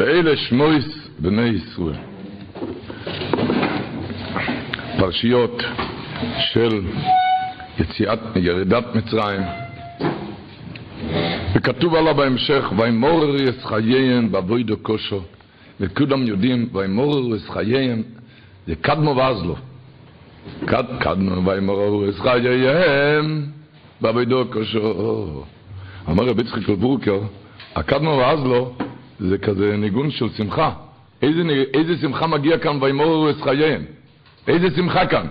ואלה שמויס בני ישראל. פרשיות של יציאת, ירידת מצרים, וכתוב עליו בהמשך, וימורר את חייהם באבוידו כושו, וכולם יודעים, וימורר את חייהם, זה קדמו ועזלו. קד, קדמו וימורר את חייהם באבוידו כושו. אמר רבי יצחק בורקר, הקדמו ועזלו זה כזה ניגון של שמחה. איזה, איזה שמחה מגיע כאן וימורר את חייהם? איזה שמחה כאן?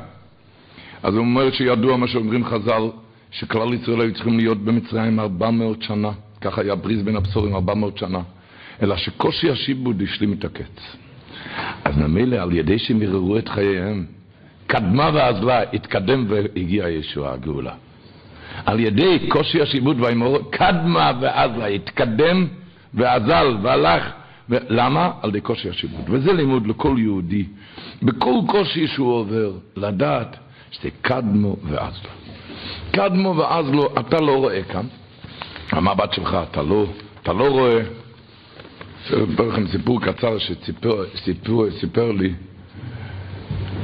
אז הוא אומר שידוע מה שאומרים חז"ל, שכלל ישראל היו צריכים להיות במצרים 400 שנה, ככה היה בריז בין הבשורים 400 שנה, אלא שקושי השיבוד השלים את הקץ. אז ממילא על ידי שהם ערערו את חייהם, קדמה ועזלה, התקדם והגיעה ישוע הגאולה. על ידי קושי השיבוד והאמור, קדמה ועזלה, התקדם ועזל והלך. למה? על ידי קושי השיבוד. וזה לימוד לכל יהודי, בכל קושי שהוא עובר, לדעת שזה קדמו ועזלו. קדמו ועזלו, אתה לא רואה כאן. המבט שלך, אתה לא, אתה לא רואה. אספר לכם סיפור קצר שסיפר סיפר, סיפר לי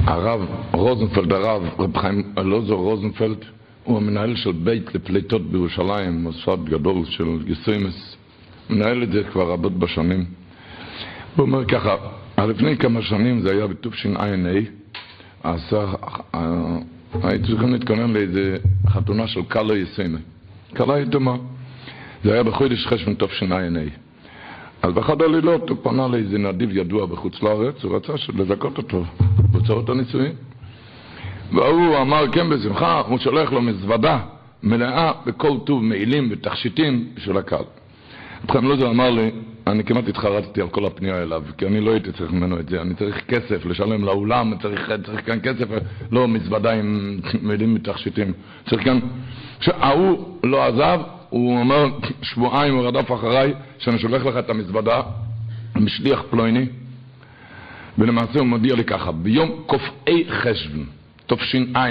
הרב רוזנפלד, הרב רב חיים אלעזר רוזנפלד, הוא המנהל של בית לפליטות בירושלים, מוסד גדול של גיסוימס. מנהל את זה כבר רבות בשנים. הוא אומר ככה, לפני כמה שנים, זה היה בתשע"ה, עשה, הייתי צריכים להתכונן לאיזה חתונה של קאלה יסיינה. קאלה יתומה. זה היה בחודש חשבון תשע"ה. אז באחד הלילות הוא פנה לאיזה נדיב ידוע בחוץ לארץ, הוא רצה לזכות אותו בהוצאות הנישואין. והוא אמר כן בשמחה, הוא שולח לו מזוודה מלאה בכל טוב מעילים ותכשיטים בשביל הקהל. רב חיים לוזר אמר לי, אני כמעט התחרטתי על כל הפנייה אליו, כי אני לא הייתי צריך ממנו את זה, אני צריך כסף לשלם לאולם, צריך, צריך כאן כסף, לא מזוודה עם מילים מתכשיטים, צריך כאן... ההוא לא עזב, הוא אומר, שבועיים הוא רדף אחריי, שאני שולח לך את המזוודה, משליח פלויני, ולמעשה הוא מודיע לי ככה, ביום ק"א חשבון, תשע"ה,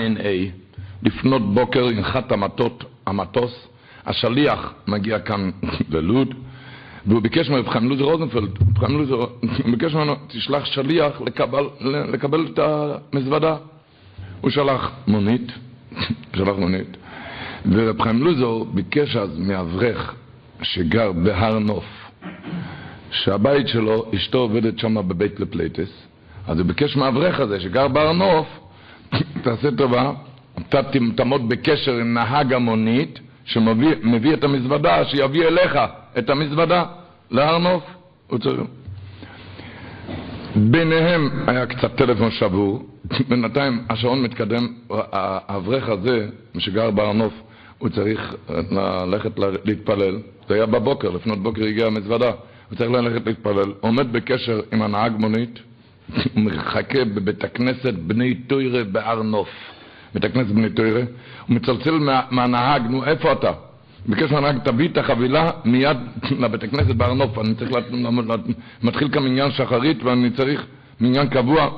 לפנות בוקר ינחת המטות, המטוס, השליח מגיע כאן ללוד, והוא ביקש מרב חיים לוזר רוזנפלד, לוזר, הוא ביקש ממנו, תשלח שליח לקבל, לקבל את המזוודה. הוא שלח מונית, שלח מונית, ורב חיים לוזר ביקש אז מאברך שגר בהר נוף, שהבית שלו, אשתו עובדת שם בבית לפליטות, אז הוא ביקש מאברך הזה שגר בהר נוף, תעשה טובה, אתה תעמוד בקשר עם נהג המונית, שמביא את המזוודה, שיביא אליך את המזוודה להר נוף. ביניהם היה קצת טלפון שבור, בינתיים השעון מתקדם, האברך הזה, שגר בהר נוף, הוא צריך ללכת להתפלל, זה היה בבוקר, לפנות בוקר הגיעה המזוודה, הוא צריך ללכת להתפלל, עומד בקשר עם הנהג מונית, הוא מחכה בבית הכנסת בני תוירה בהר נוף. בית הכנסת בני תוירה, הוא מצלצל מה, מהנהג, נו, איפה אתה? ביקש מהנהג, תביא את החבילה מיד לבית הכנסת בהר נוף, אני צריך, לה, מתחיל כאן מניין שחרית ואני צריך מניין קבוע.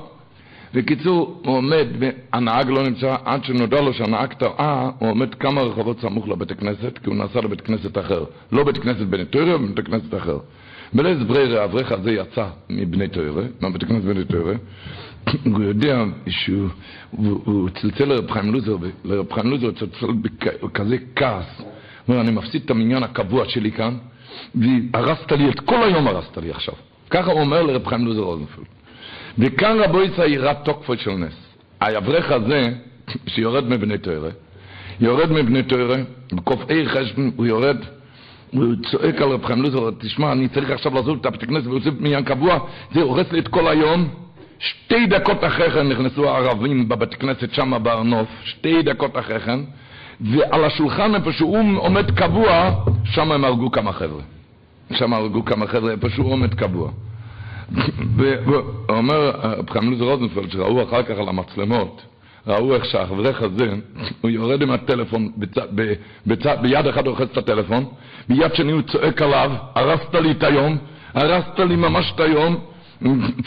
בקיצור, הוא עומד, הנהג לא נמצא, עד שנודע לו שהנהג טעה, הוא עומד כמה רחובות סמוך לבית הכנסת, כי הוא נסע לבית כנסת אחר. לא בית כנסת בני תוירה, אלא בית כנסת אחר. בלית ברירה, האברך הזה יצא מבני תוירה, מהבית הכנסת בני תוירה, הוא יודע שהוא הוא, הוא צלצל לרב חיים לוזר, לרב חיים לוזר צלצל בכזה כעס. הוא אומר, אני מפסיד את המניין הקבוע שלי כאן, והרסת לי, את כל היום הרסת לי עכשיו. ככה הוא אומר לרב חיים לוזר רוזנפלד. וכאן רבו יצא יראת תוקפו של נס. האברך הזה, שיורד מבני תוירה, יורד מבני תוירה, בקופאי חשבון הוא יורד, הוא צועק על רב חיים לוזר, תשמע, אני צריך עכשיו לעזוב את הבית הכנסת ולהוסיף מניין קבוע, זה הורס לי את כל היום. שתי דקות אחרי כן נכנסו הערבים בבית כנסת שם בהר נוף, שתי דקות אחרי כן, ועל השולחן איפה שהוא עומד קבוע, שם הם הרגו כמה חבר'ה. שם הרגו כמה חבר'ה, איפה שהוא עומד קבוע. ואומר רב חמלוז רוזנפלד, שראו אחר כך על המצלמות, ראו איך שהאברך הזה, הוא יורד עם הטלפון, בצ... בצ... ביד הוא אוחז את הטלפון, ביד שני הוא צועק עליו, הרסת לי את היום, הרסת לי ממש את היום,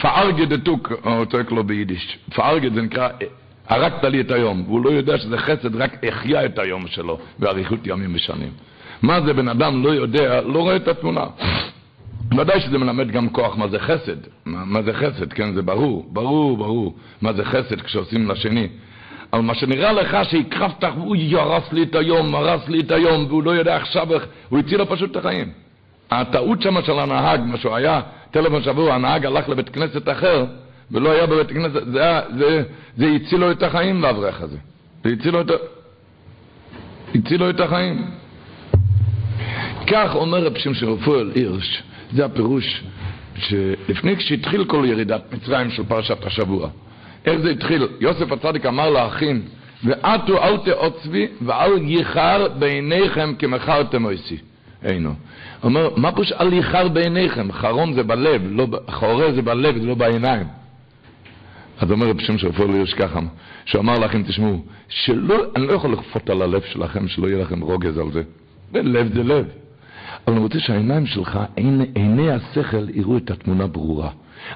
פארגה דתוק, הוא צועק לו ביידיש, פארגה זה נקרא, הרגת לי את היום, והוא לא יודע שזה חסד, רק החיה את היום שלו, באריכות ימים ושנים. מה זה בן אדם לא יודע, לא רואה את התמונה. ודאי שזה מלמד גם כוח מה זה חסד, מה, מה זה חסד, כן, זה ברור, ברור, ברור, מה זה חסד כשעושים לשני. אבל מה שנראה לך שהקרבת, הוא הרס לי את היום, הרס לי את היום, והוא לא יודע עכשיו איך, הוא הציל לו פשוט את החיים. הטעות שם של הנהג, מה שהוא היה, טלפון שבוע, הנהג הלך לבית כנסת אחר, ולא היה בבית כנסת, זה, זה, זה הציל לו את החיים לאברך הזה. זה הציל לו את, הציל לו את החיים. כך אומר רב שמשון רפואל הירש, זה הפירוש שלפני כשהתחיל כל ירידת מצרים של פרשת השבוע, איך זה התחיל? יוסף הצדיק אמר לאחים, ועטו אל תעוצבי ואל ייחר בעיניכם כמכרתם אויסי. אינו. אומר, מה פירוש אל ייחר בעיניכם? חרום זה בלב, לא, חורה זה בלב, זה לא בעיניים. אז אומר רב שמשון רפואל הירש ככה, שהוא אמר לכם, תשמעו, שלא, אני לא יכול לכפות על הלב שלכם שלא יהיה לכם רוגז על זה. לב זה לב. אבל אני רוצה שהעיניים שלך, עיני, עיני השכל, יראו את התמונה ברורה.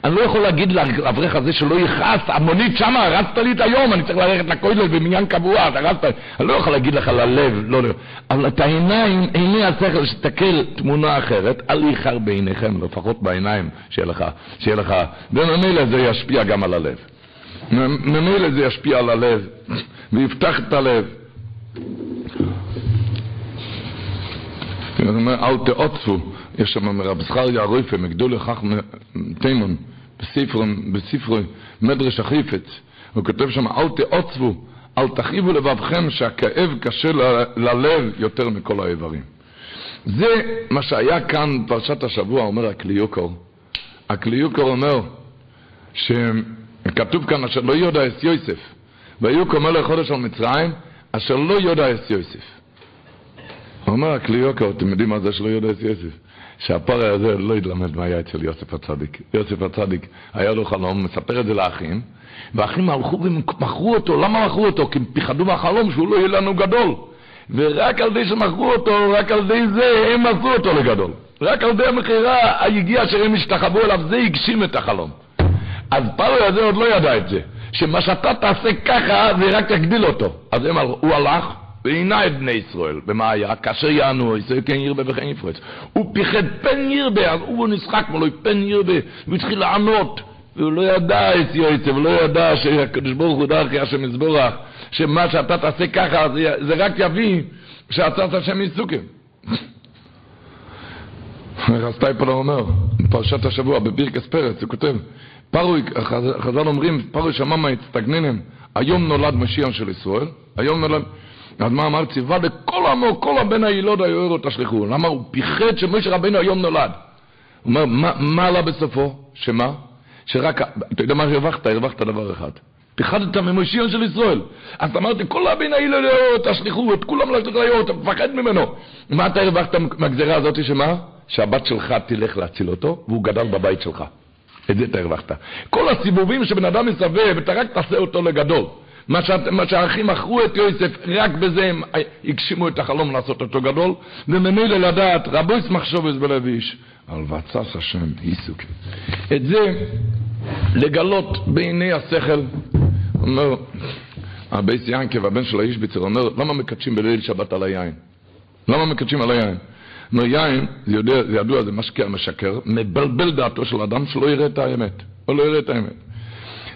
אני לא יכול להגיד לאברך הזה שלא יכעס, המונית שמה, הרסת לי את היום, אני צריך ללכת לכולל במניין קבוע, אתה הרסת, אני לא יכול להגיד לך ללב, לא, לא. אבל את העיניים, עיני השכל, שתקל תמונה אחרת, אל ייחר בעיניכם, לפחות בעיניים, שיהיה לך, שיהיה לך, וממילא זה ישפיע גם על הלב. ממילא זה ישפיע על הלב, ויפתח את הלב. אל תעוצו, יש שם מרב זכריה הרויפה, מגדולי חכם תימון, בספרי מדרש החיפץ, הוא כותב שם, אל תעוצבו, אל תכאיבו לבבכם שהכאב קשה ללב יותר מכל האיברים. זה מה שהיה כאן בפרשת השבוע, אומר הקליוקור. הקליוקור אומר, שכתוב כאן, אשר לא יודע את יוסף, והיו כמלך חודש על מצרים, אשר לא יודע את יוסף. אומר הכלי יוקר, אתם יודעים מה זה שלא יודע את יוסף? שהפרע הזה לא יתלמד מה היה אצל יוסף הצדיק. יוסף הצדיק היה לו חלום, מספר את זה לאחים, והאחים הלכו ומכרו אותו. למה מכרו אותו? כי הם פחדו מהחלום שהוא לא יהיה לנו גדול. ורק על זה שמכרו אותו, רק על זה זה, הם עשו אותו לגדול. רק על זה המכירה היגיע שהם השתחוו אליו, זה הגשים את החלום. אז פרעה הזה עוד לא ידע את זה, שמה שאתה תעשה ככה, זה רק יגדיל אותו. אז הם, הוא הלך, את בני ישראל, ומה היה? כאשר יענו, ישראל כן ירבה וכן יפרץ. הוא פיחד פן ירבה, אז הוא נשחק מולו, פן ירבה, והוא התחיל לענות. והוא לא ידע את יועצה, הוא לא ידע שהקדוש ברוך הוא דרכי השם יזבורך, שמה שאתה תעשה ככה, זה, רק יביא שעצת השם עיסוקים. רב סטייפלר אומר, בפרשת השבוע, בבירקס פרץ, הוא כותב, פרוי, חז"ל אומרים, פרוי שמע מהצטגננים, היום נולד משיח של ישראל, היום נולד... אז מה אמר? ציווה לכל עמו, כל הבן הילוד היוערו תשלחו. למה? הוא פיחד שמשה רבנו היום נולד. הוא אומר, מה, מה עלה בסופו? שמה? שרק, אתה יודע מה הרווחת? הרווחת דבר אחד. פיחדת ממשיח של ישראל. אז אמרתי, כל הבן הילוד היוערו תשלחו, את כולם לשלוח ליוערו, אתה מפחד ממנו. מה אתה הרווחת מהגזירה הזאת שמה? שהבת שלך תלך להציל אותו, והוא גדל בבית שלך. את זה אתה הרווחת. כל הסיבובים שבן אדם מסבב, אתה רק תעשה אותו לגדול. מה, שאת, מה שהאחים מכרו את יוסף, רק בזה הם הגשימו את החלום לעשות אותו גדול, וממילא לדעת, רבו יש מחשובס בלב איש, על ועצת השם היא תקום. את זה לגלות בעיני השכל, אומר, הבית יעקב, הבן של האיזביצר, אומר, למה מקדשים בליל שבת על היין? למה מקדשים על היין? אומר, יין, זה, יודע, זה ידוע, זה משקר, משקר, מבלבל דעתו של אדם שלא יראה את האמת, או לא יראה את האמת.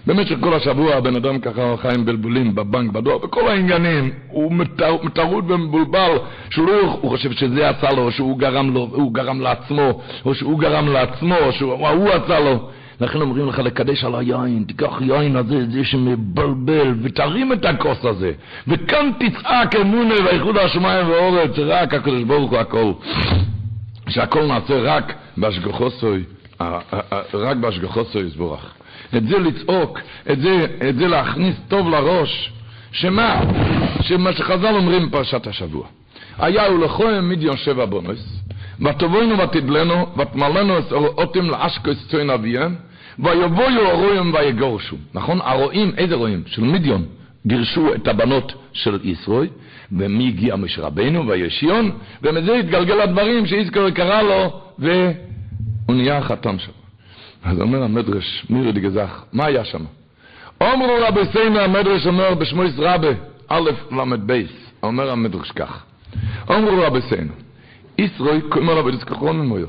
במשך כל השבוע הבן אדם ככה חי עם בלבולים בבנק, בדואר, בכל העניינים, הוא טרוד ומבולבל, שהוא לא, חושב שזה עשה לו, שהוא גרם לו, הוא גרם לעצמו, או שהוא גרם לעצמו, או שהוא עשה לו. לכן אומרים לך לקדש על היין, תיקח יין הזה, זה שמבלבל, ותרים את הכוס הזה, וכאן תצעק אמונה ואיחוד השמיים והאורץ, רק הקדוש ברוך הוא הכל. שהכל נעשה רק בהשגחוסוי, רק בהשגחוסוי יסבורך. את זה לצעוק, את זה, את זה להכניס טוב לראש, שמה? שמה שחז"ל אומרים בפרשת השבוע. היה ולכם מדיון שבע בונוס, ותבואנו ותדלנו, ותמלנו את אותם לאשקוס צוין אביהם, ויבואו הרועים ויגורשו. נכון? הרועים, איזה רועים? של מדיון. גירשו את הבנות של ישראל, ומי הגיע משה רבנו וישיון, ומזה התגלגל הדברים שאיזכר קרא לו, והוא נהיה חתם שם. אז אומר המדרש, מירי דגזך, מה היה שם? אומרו רבי סיינה, המדרש אומר בשמויס רבה, א' למד בייס, אומר המדרש כך, אומרו רבי סיינה, ישרוי כומר רבי דזכחון ממויו,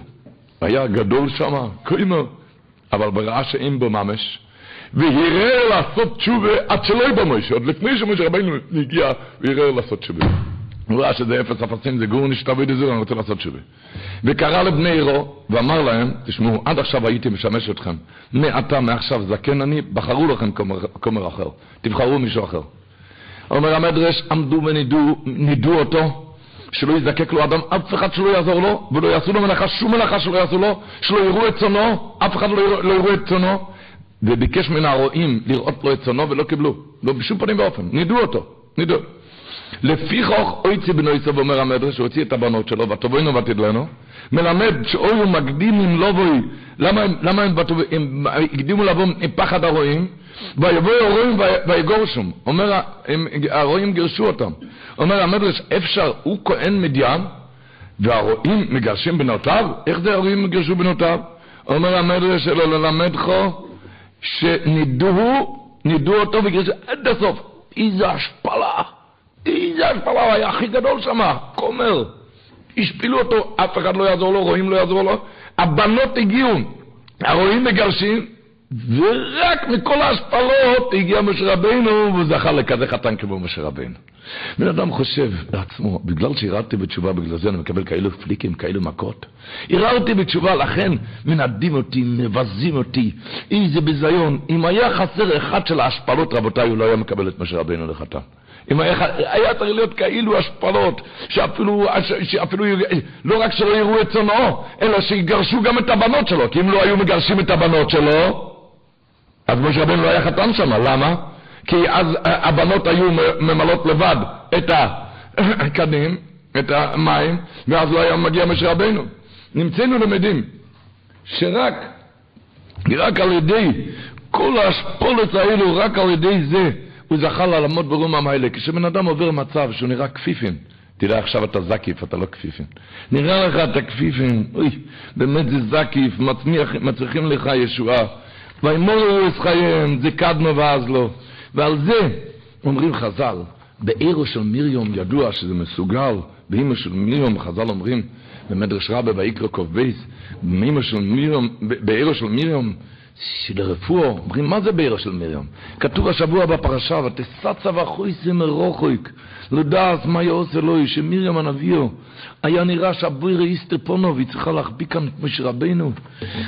היה גדול שם, קוימר, אבל בראה שאין בו ממש, והראה לעשות תשובה עד שלא יבוא מוישה, עוד לפני שמשה רבינו הגיע, והראה לעשות תשובה. הוא ראה שזה אפס אפסים, זה גור נשתבד דזור, אני רוצה לעשות תשובה. וקרא לבני עירו, ואמר להם, תשמעו, עד עכשיו הייתי משמש אתכם, מעתה, מעכשיו זקן אני, בחרו לכם כומר, אחר, תבחרו מישהו אחר. אומר המדרש, עמדו ונידו אותו, שלא יזדקק לו אדם, אף אחד שלא יעזור לו, ולא יעשו לו מלאכה, שום מלאכה שלא יעשו לו, שלא יראו את צונו, אף אחד לא לא יראו את צונו, וביקש מן הרועים לראות לו את צונו ולא קיבלו, לא בשום פנים ואופן, נידו אותו, נידו. לפיכוך אויצי בנו יסוב אומר המדרש, הוא הוציא את הבנות שלו, ותבואינו ותדלנו, מלמד שאוי הוא מקדים עם לא בואי, למה, למה הם, הקדימו לבוא עם פחד הרועים? ויבואו הרועים ויגורשום, אומר, הרועים גירשו אותם. אומר המדרש, אפשר, הוא כהן מדיין, והרועים מגרשים בנותיו? איך זה הרועים מגרשו בנותיו? אומר המדרש שלו ללמדך שנידו, נידו אותו וגירשו עד הסוף. איזה השפלה. השפלה, הוא היה הכי גדול שם, כומר. השפילו אותו, אף אחד לא יעזור לו, רואים לא יעזור לו. הבנות הגיעו, הרועים מגרשים, ורק מכל ההשפלות הגיע משה רבינו, והוא זכה לכזה חתן כמו משה רבינו. בן אדם חושב לעצמו, בגלל שהררתי בתשובה, בגלל זה אני מקבל כאלו פליקים, כאלו מכות. הררתי בתשובה, לכן מנדים אותי, מבזים אותי. איזה ביזיון. אם היה חסר אחד של ההשפלות, רבותיי, הוא לא היה מקבל את משה רבינו לחתן. היה, צריך להיות כאילו השפלות, שאפילו, שאפילו, לא רק שלא יראו את צונו, אלא שיגרשו גם את הבנות שלו, כי אם לא היו מגרשים את הבנות שלו, אז משה רבנו לא היה חתן שם, למה? כי אז הבנות היו ממלאות לבד את הקנים, את המים, ואז לא היה מגיע משה רבנו. נמצאנו למדים שרק, רק על ידי כל השפולת האלו, רק על ידי זה, הוא זכה לעמוד ברומם האלה. כשבן אדם עובר מצב שהוא נראה כפיפין, תראה עכשיו אתה זקיף, אתה לא כפיפין. נראה לך אתה כפיפין, אוי, באמת זה זקיף, מצמיח, מצריכים לך ישועה. וימורו את חייהם, זה קדמו ואז לא. ועל זה אומרים חז"ל, בעירו של מרים ידוע שזה מסוגל, באימא של מרים חז"ל אומרים, במדרש רבה ויקרא ק"ב, באימא של מרים, בעירו של מרים של הרפואה, אומרים, מה זה בעירה של מרים? כתוב השבוע בפרשה, ותסצה וחויסי מרוחק, לדעת מה יעושה לו, שמרים הנביאו, היה נראה שהבוירה איסטר פונו, והיא צריכה להחביא כאן את משה רבינו.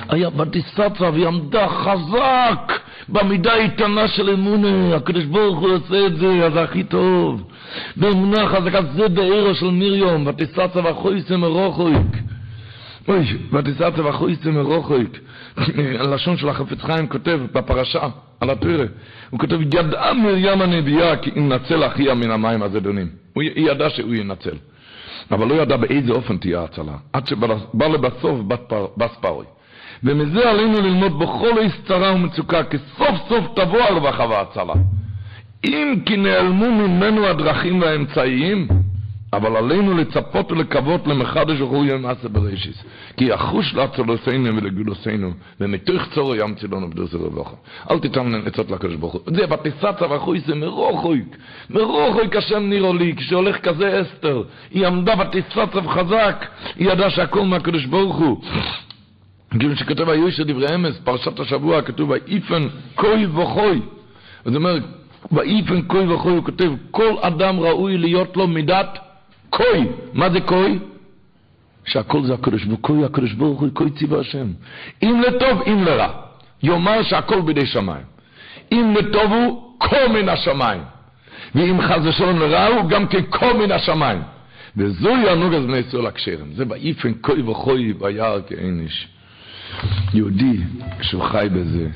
היה ותסצה, והיא עמדה חזק, במידה איתנה של אמונה, הקדוש ברוך הוא עושה את זה, אז הכי טוב. באמונה חזקה, זה בעירה של מרים, ותסצה וחויסי מרוחק. אוי, ותסעצה וחויסה מרוחק. הלשון של החפץ חיים כותב בפרשה, על הפרק, הוא כותב, ידעה מרים הנביאה כי ינצל אחיה מן המים הזדונים. היא ידעה שהוא ינצל. אבל לא ידע באיזה אופן תהיה ההצלה. עד שבא לבסוף בס פרוי. ומזה עלינו ללמוד בכל איס צרה ומצוקה, כי סוף סוף תבוא הרווחה וההצלה. אם כי נעלמו ממנו הדרכים והאמצעיים, אבל עלינו לצפות ולקוות למחדש וחורי מעשה בראשיס. כי יחוש להצלוסנו ולגדולוסנו, ומתוך צורו ימציא לנו בדוס הרווחה. אל תיתן עצות לקדוש ברוך הוא. זה בתסצה ואחוי זה מרוחויק. מרוחויק השם נראו לי, כשהולך כזה אסתר. היא עמדה בתסצה וחזק, היא ידעה שהכל מהקדוש ברוך הוא. כאילו שכתוב היו של דברי אמס, פרשת השבוע, כתוב ויפן כוי וכוי. זאת אומרת, ויפן כוי וכוי, הוא כותב, כל אדם ראוי להיות לו מידת קוי, מה זה קוי? שהכל זה הקדוש ברוך הוא, הקדוש ברוך הוא, קוי ציווה השם. אם לטוב, אם לרע. יאמר שהכל בידי שמיים. אם לטוב הוא, כה מן השמיים. ואם חס ושלום לרע הוא, גם כן כה מן השמיים. וזוהי הנוג אז בני ישראל. זה באיפן קוי וחוי ביער כאין איש. יהודי, כשהוא חי בזה,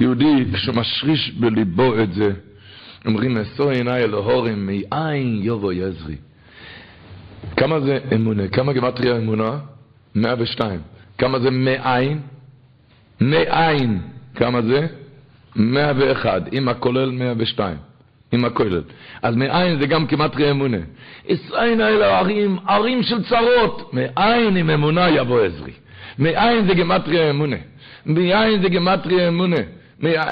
יהודי, כשהוא משריש בליבו את זה, אומרים, אסור עיניי אלוהורים, מאין יבוא יזרי. כמה זה אמונה? כמה גמטריה אמונה? 102. כמה זה מאין? מאין. כמה זה? 101. עם הכולל 102. עם הכולל. אז מאין זה גם כמטריה אמונה. ישראל האלה ערים, ערים של צרות. מאין עם אמונה יבוא עזרי. מאין זה גמטריה אמונה. מאין זה גמטריה אמונה.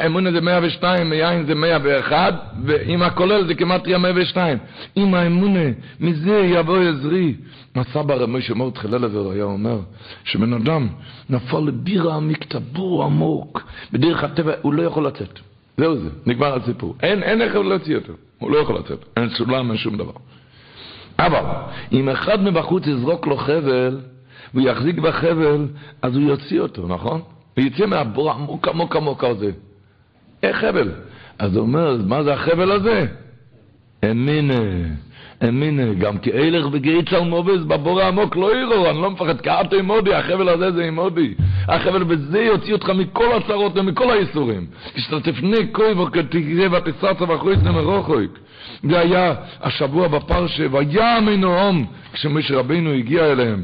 אמונה זה 102, מיין זה 101, ועם הכולל זה כמעט 102. עם האמונה, מזה יבוא עזרי. הסבא רב משה מורדכי ללבר היה אומר, שבן אדם נפל לבירה עמיק, עמוק, בדרך הטבע, הוא לא יכול לצאת. זהו זה, נגמר הסיפור. אין, אין איך להוציא אותו, הוא לא יכול לצאת. אין סולם, אין שום דבר. אבל, אם אחד מבחוץ יזרוק לו חבל, והוא יחזיק בחבל, אז הוא יוציא אותו, נכון? הוא יצא מהבור עמוק עמוק עמוק הזה. איך חבל? אז הוא אומר, מה זה החבל הזה? אמינה, אמינה, גם כאילך וגאי צלמובס בבור העמוק לא יראו, אני לא מפחד, כאתו עם הודי, החבל הזה זה עם הודי. החבל בזה יוציא אותך מכל הצרות ומכל האיסורים. תפנה כוי וכתגזה ותסרצה ואחוריס נמרוחויק. זה היה השבוע בפרשה, וים מנועם, כשמשה רבינו הגיע אליהם.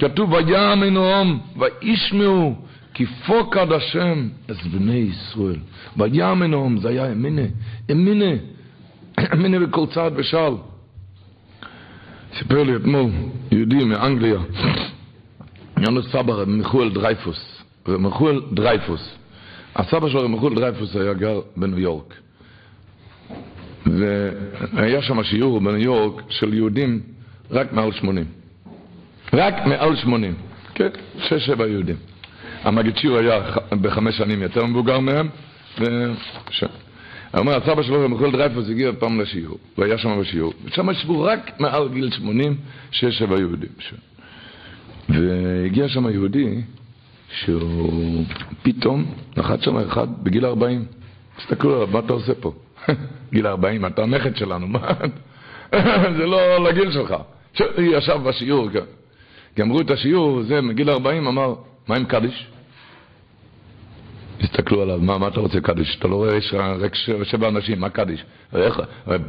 כתוב וים מנועם, וישמעו כי פוקד השם את בני ישראל. וים מנועם, זה היה אמינה, אמינה, אמינה בכל צעד ושעל. סיפר לי אתמול יהודי מאנגליה, לו סבא מחואל דרייפוס, מחואל דרייפוס. הסבא שלו מחואל דרייפוס היה גר בניו יורק. והיה שם שיעור בניו יורק של יהודים רק מעל 80. רק מעל 80. כן, שש, שבע יהודים. המגיד שיר היה בחמש שנים יותר מבוגר מהם, וש... אומר, הסבא שלו במחול דרייפוס הגיע פעם לשיעור, והיה שם בשיעור. ושם ישבו רק מעל גיל 80, שש, שבע יהודים. והגיע שם יהודי, שהוא פתאום נחת שם אחד בגיל 40. תסתכלו עליו, מה אתה עושה פה? גיל 40, אתה הנכד שלנו, מה? זה לא לגיל שלך. ישב בשיעור, גמרו את השיעור, זה מגיל 40 אמר, מה עם קדיש? הסתכלו עליו, מה, מה אתה רוצה קדיש? אתה לא רואה, יש רק שבע אנשים, מה קדיש? איך,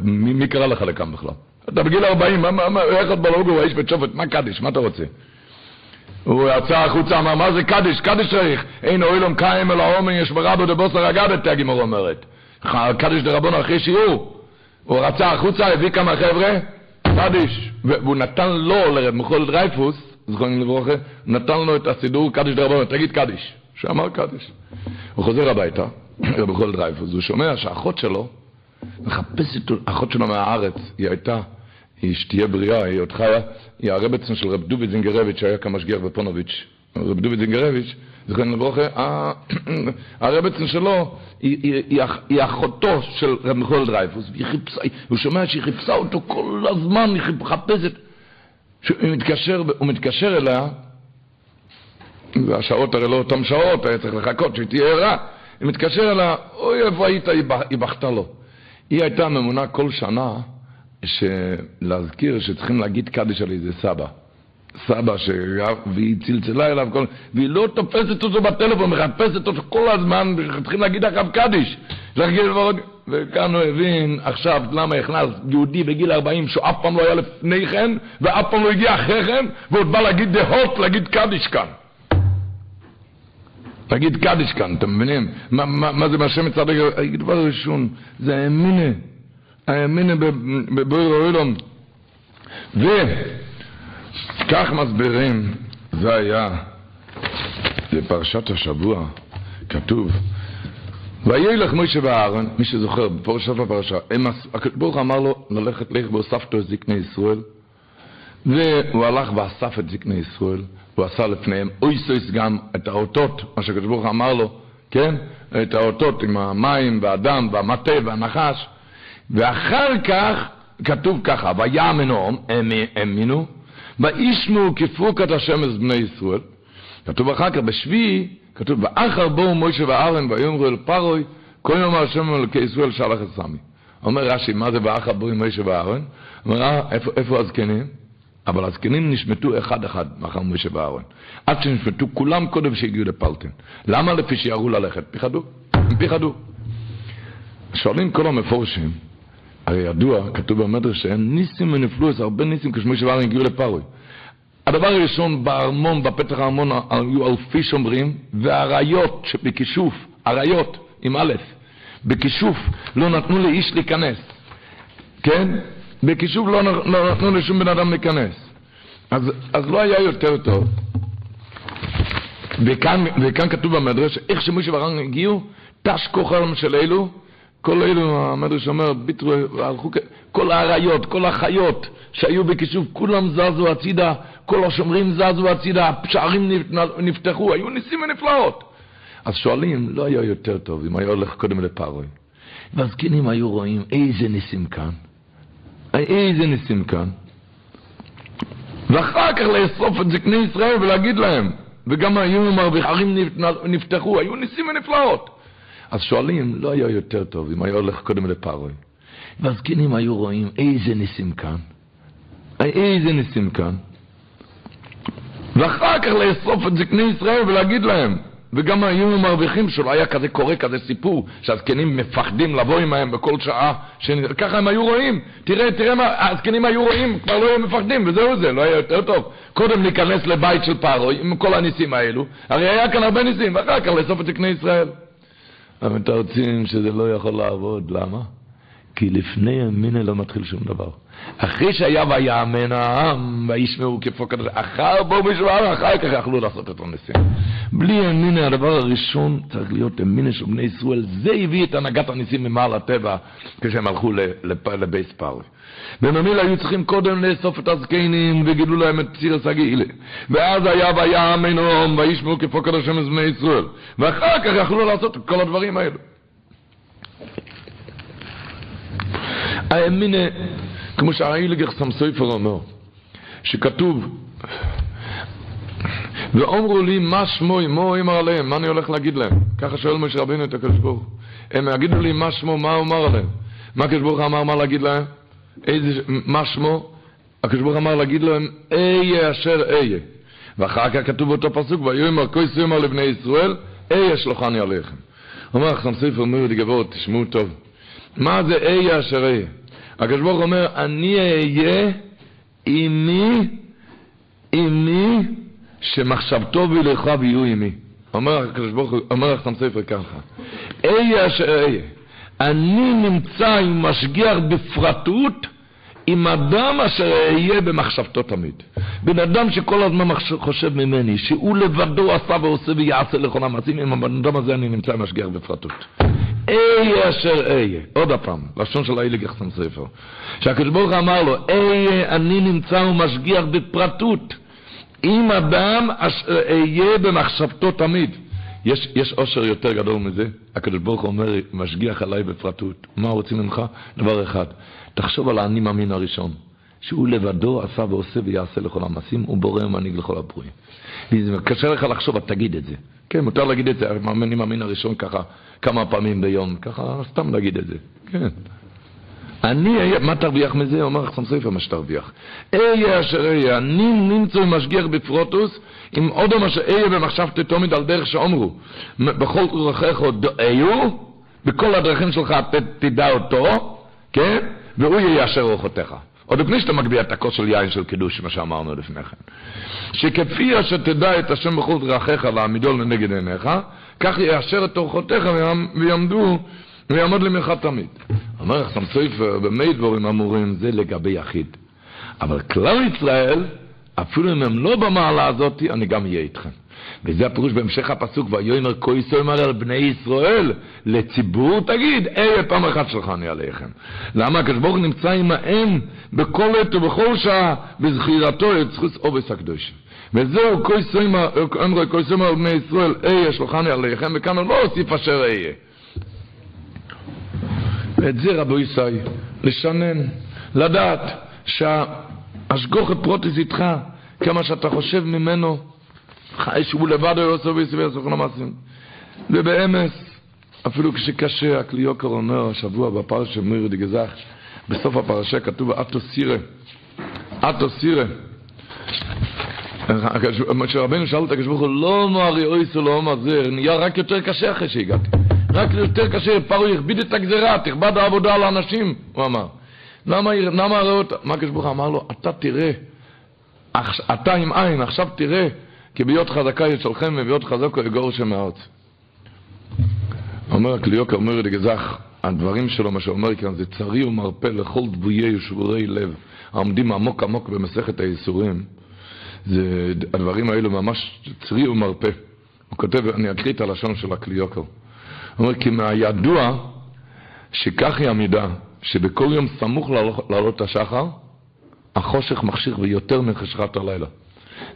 מי, מי קרא לך לכאן בכלל? אתה בגיל 40, מה, מה, איך את בלוגו, האיש שופט, מה קדיש? מה אתה רוצה? הוא יצא החוצה, אמר, מה זה קדיש? קדיש צריך. אין אוילום קיים אלא אומן יש ברבו דבוסר אגדת, הגמור אומרת. קדיש דרבון אחרי שיעור. הוא רצה החוצה, הביא כמה חבר'ה, קדיש. והוא נתן לו, לרב מחול דרייפוס, זכרנו לברוכה, נתן לו את הסידור קדיש דרבון, תגיד קדיש. שאמר קדיש. הוא חוזר הביתה, רב מחול דרייפוס, הוא שומע שהאחות שלו מחפשת, האחות שלו מהארץ, היא הייתה, היא שתהיה בריאה, היא עוד חיה, היא הרבצן של רב דוביד זינגרביץ' שהיה כמשגיח בפונוביץ'. רב דוביד זינגרביץ', זכרנו לברוכה, הרבצן שלו היא אחותו של רב מיכאל דרייפוס, הוא שומע שהיא חיפשה אותו כל הזמן, היא מחפשת. הוא מתקשר אליה, והשעות הרי לא אותן שעות, היה צריך לחכות שהיא תהיה ערה. היא מתקשר אליה, אוי, איפה היית? היא בכתה לו. היא הייתה ממונה כל שנה להזכיר שצריכים להגיד קדיש על איזה סבא. סבא, ש... והיא צלצלה אליו, כל... והיא לא תופסת אותו בטלפון, מחפשת אותו כל הזמן, צריכים להגיד אחריו קדיש. וכאן הוא הבין עכשיו למה הכנס יהודי בגיל 40 שהוא אף פעם לא היה לפני כן, ואף פעם לא הגיע אחרי כן, ועוד בא להגיד דהות, להגיד קדיש כאן. להגיד קדיש כאן, אתם מבינים? מה, מה, מה זה מהשם מצד דבר ראשון, זה האמינה, האמינה בבויר אוילום. ו... כך מסבירים, זה היה בפרשת השבוע, כתוב, וילך מוישה ואהרון, מי שזוכר, בפרשת הפרשה, הקדוש ברוך אמר לו ללכת לך והוספתו את זקני ישראל, והוא הלך ואסף את זקני ישראל, הוא עשה לפניהם אויסויס גם את האותות, מה שהקדוש ברוך אמר לו, כן? את האותות עם המים והדם והמטה והנחש, ואחר כך כתוב ככה, ויאמנו, הם האמינו, וישמו כפרוקת את בני ישראל. כתוב אחר כך בשביעי, כתוב, ואחר בואו מוישה ואהרן ויאמרו אל פרוי, כל יום השם אלוקי ישראל שלח את סמי. אומר רש"י, מה זה ואחר בואו מוישה ואהרן? אומר, אה, איפה הזקנים? אבל הזקנים נשמטו אחד-אחד מאחר מוישה ואהרן. עד שנשמטו כולם קודם שהגיעו לפלטין. למה לפי שיראו ללכת? פיחדו, הם פיחדו. שואלים כל המפורשים, הרי ידוע, כתוב במדרש, שאין ניסים ונפלו, הרבה ניסים כשמי שבארן הגיעו לפרוי. הדבר הראשון, בארמון, בפתח הארמון, היו אלפי שומרים, והאריות שבכישוף, אריות, עם א', בכישוף, לא נתנו לאיש להיכנס. כן? בכישוף לא, לא נתנו לשום בן אדם להיכנס. אז, אז לא היה יותר טוב. וכאן, וכאן כתוב במדרש, איך שמשה ואהרן הגיעו, תש כוחם של אלו, כל אלו, המדרש אומר, ביטרו, הלכו, כל האריות, כל החיות שהיו בכישוף, כולם זזו הצידה, כל השומרים זזו הצידה, השערים נפתחו, היו ניסים ונפלאות. אז שואלים, לא היה יותר טוב אם היה הולך קודם לפרוי. והזקנים היו רואים איזה ניסים כאן, איזה ניסים כאן. ואחר כך לאסוף את זקני ישראל ולהגיד להם, וגם היו מרוויחים נפתחו, היו ניסים ונפלאות. אז שואלים, לא היה יותר טוב אם היה הולך קודם לפרוי. והזקנים היו רואים איזה ניסים כאן, איזה ניסים כאן. ואחר כך לאסוף את זקני ישראל ולהגיד להם, וגם היו מרוויחים שלא היה כזה קורה כזה סיפור שהזקנים מפחדים לבוא עמהם בכל שעה ככה הם היו רואים תראה תראה מה הזקנים היו רואים כבר לא היו מפחדים וזהו זה לא היה יותר טוב קודם להיכנס לבית של פרוי עם כל הניסים האלו הרי היה כאן הרבה ניסים ואחר כך לאסוף את זקני ישראל אבל מתרצים שזה לא יכול לעבוד למה? כי לפני ימינה לא מתחיל שום דבר. אחרי שהיה ויאמן העם וישמעו כפו קדוש, אחר בואו בשבועם, אחר כך יכלו לעשות את הניסים. בלי ימינה הדבר הראשון צריך להיות ימינה של בני ישראל, זה הביא את הנהגת הניסים ממעל הטבע כשהם הלכו לבייס פארי. בממיל היו צריכים קודם לאסוף את הזקנים וגידלו להם את פסיר הסגילה. ואז היה ויאמן העם וישמעו כפו קדוש בני ישראל. ואחר כך יכלו לעשות את כל הדברים האלו. האמינה, כמו שהאילגר סמסויפר אומר, שכתוב, ואומרו לי מה שמו, מה אמר עליהם, מה אני הולך להגיד להם? ככה שואל משה רבינו את הקדוש ברוך הם יגידו לי מה שמו, מה הוא אמר עליהם? מה הקדוש ברוך אמר מה להגיד להם? איזה, מה שמו? הקדוש ברוך אמר להגיד להם, איה אשר איה. ואחר כך כתוב באותו פסוק, ויאמר כה יאמר לבני ישראל, איה שלוחני עליכם. אומר ספר אומר לי גבורת, תשמעו טוב. מה זה איה אשר איה? הקדוש ברוך אומר, אני אהיה עמי, עמי, שמחשבתו וילך ויהיו עמי. אומר הקדוש ברוך הוא, אומר אחסם ספר ככה, איה אשר איה. אני נמצא עם משגיח בפרטות, עם אדם אשר אהיה במחשבתו תמיד. בן אדם שכל הזמן חושב ממני, שהוא לבדו עשה ועושה ויעשה לכל המעשים, עם הבן אדם הזה אני נמצא משגיח בפרטות. אהיה אשר אהיה. עוד הפעם, לשון של האילי גחסם ספר. שהקדוש ברוך אמר לו, אהיה אני נמצא ומשגיח בפרטות. עם אדם אשר אהיה במחשבתו תמיד. יש, יש אושר יותר גדול מזה. הקדוש ברוך הוא אומר, משגיח עליי בפרטות. מה רוצים ממך? דבר אחד, תחשוב על האני מאמין הראשון. שהוא לבדו עשה ועושה ויעשה לכל המעשים, הוא בורא ומנהיג לכל הברואים. קשה לך לחשוב, אז תגיד את זה. כן, מותר להגיד את זה, אני מאמין הראשון ככה כמה פעמים ביום, ככה סתם להגיד את זה, כן. אני, מה תרוויח מזה? אומר חסם ספר מה שתרוויח. אהיה אשר אהיה, אני נמצא משגיח בפרוטוס, עם אודם אשר אהיה במחשבתי תומיד על דרך שאומרו, בכל דרכיך דאיו, בכל הדרכים שלך תדע אותו, כן? והוא יישר רוחותיך. עוד לפני שאתה מגביה את הכוס של יין של קידוש, מה שאמרנו לפני כן. שכפי אשר תדע את השם בכל דרכיך להעמידו לנגד עיניך, כך יאשר את אורחותיך ויעמדו, ויעמוד למך תמיד. אומר לך סמסויפר, במי דבורים אמורים, זה לגבי יחיד. אבל כלל ישראל, אפילו אם הם לא במעלה הזאת, אני גם אהיה איתכם. וזה הפירוש בהמשך הפסוק, ויאמר כה ישראל על בני ישראל, לציבור תגיד, אלה פעם אחת שלך אני עליכם. למה הקדוש ברוך נמצא עמהם בכל עת ובכל שעה, בזכירתו את זכות עובס הקדוש. וזהו כה ישראל, אמרו כה ישראל על בני ישראל, איה שלחני עליכם, וכאן הוא לא הוסיף אשר איה. ואת זה רבו ישי, לשנן, לדעת שהשגוחת פרוטיס איתך, כמה שאתה חושב ממנו, שהוא לבד עושה ויסביר סוכן המעשים. ובאמס, אפילו כשקשה, הכלי יוקר אומר השבוע בפרשה מירי דגזך, בסוף הפרשה כתוב אטו סירה, אטו סירה. כשרבנו שאל את הקדוש ברוך הוא, לא מוארי אויסו לא מזר, נהיה רק יותר קשה אחרי שהגעתי. רק יותר קשה, פרעה הכביד את הגזירה, תכבד העבודה על האנשים, הוא אמר. למה, למה הרי מה הקדוש ברוך הוא אמר לו, אתה תראה, אתה עם עין, עכשיו תראה כי ביות חזקה ישלכם וביות חזקו יגור שם מהארץ. אומר הקליוק, אומר לגזח, הדברים שלו, מה שאומר כאן, זה צרי ומרפא לכל דבויי ושבורי לב, העומדים עמוק עמוק במסכת הייסורים. זה, הדברים האלו ממש צרי ומרפא. הוא כותב, אני אקריא את הלשון של הקליוקר. הוא אומר, כי מהידוע שכך היא המידה, שבכל יום סמוך לעלות השחר, החושך מחשיך ויותר מחשכת הלילה.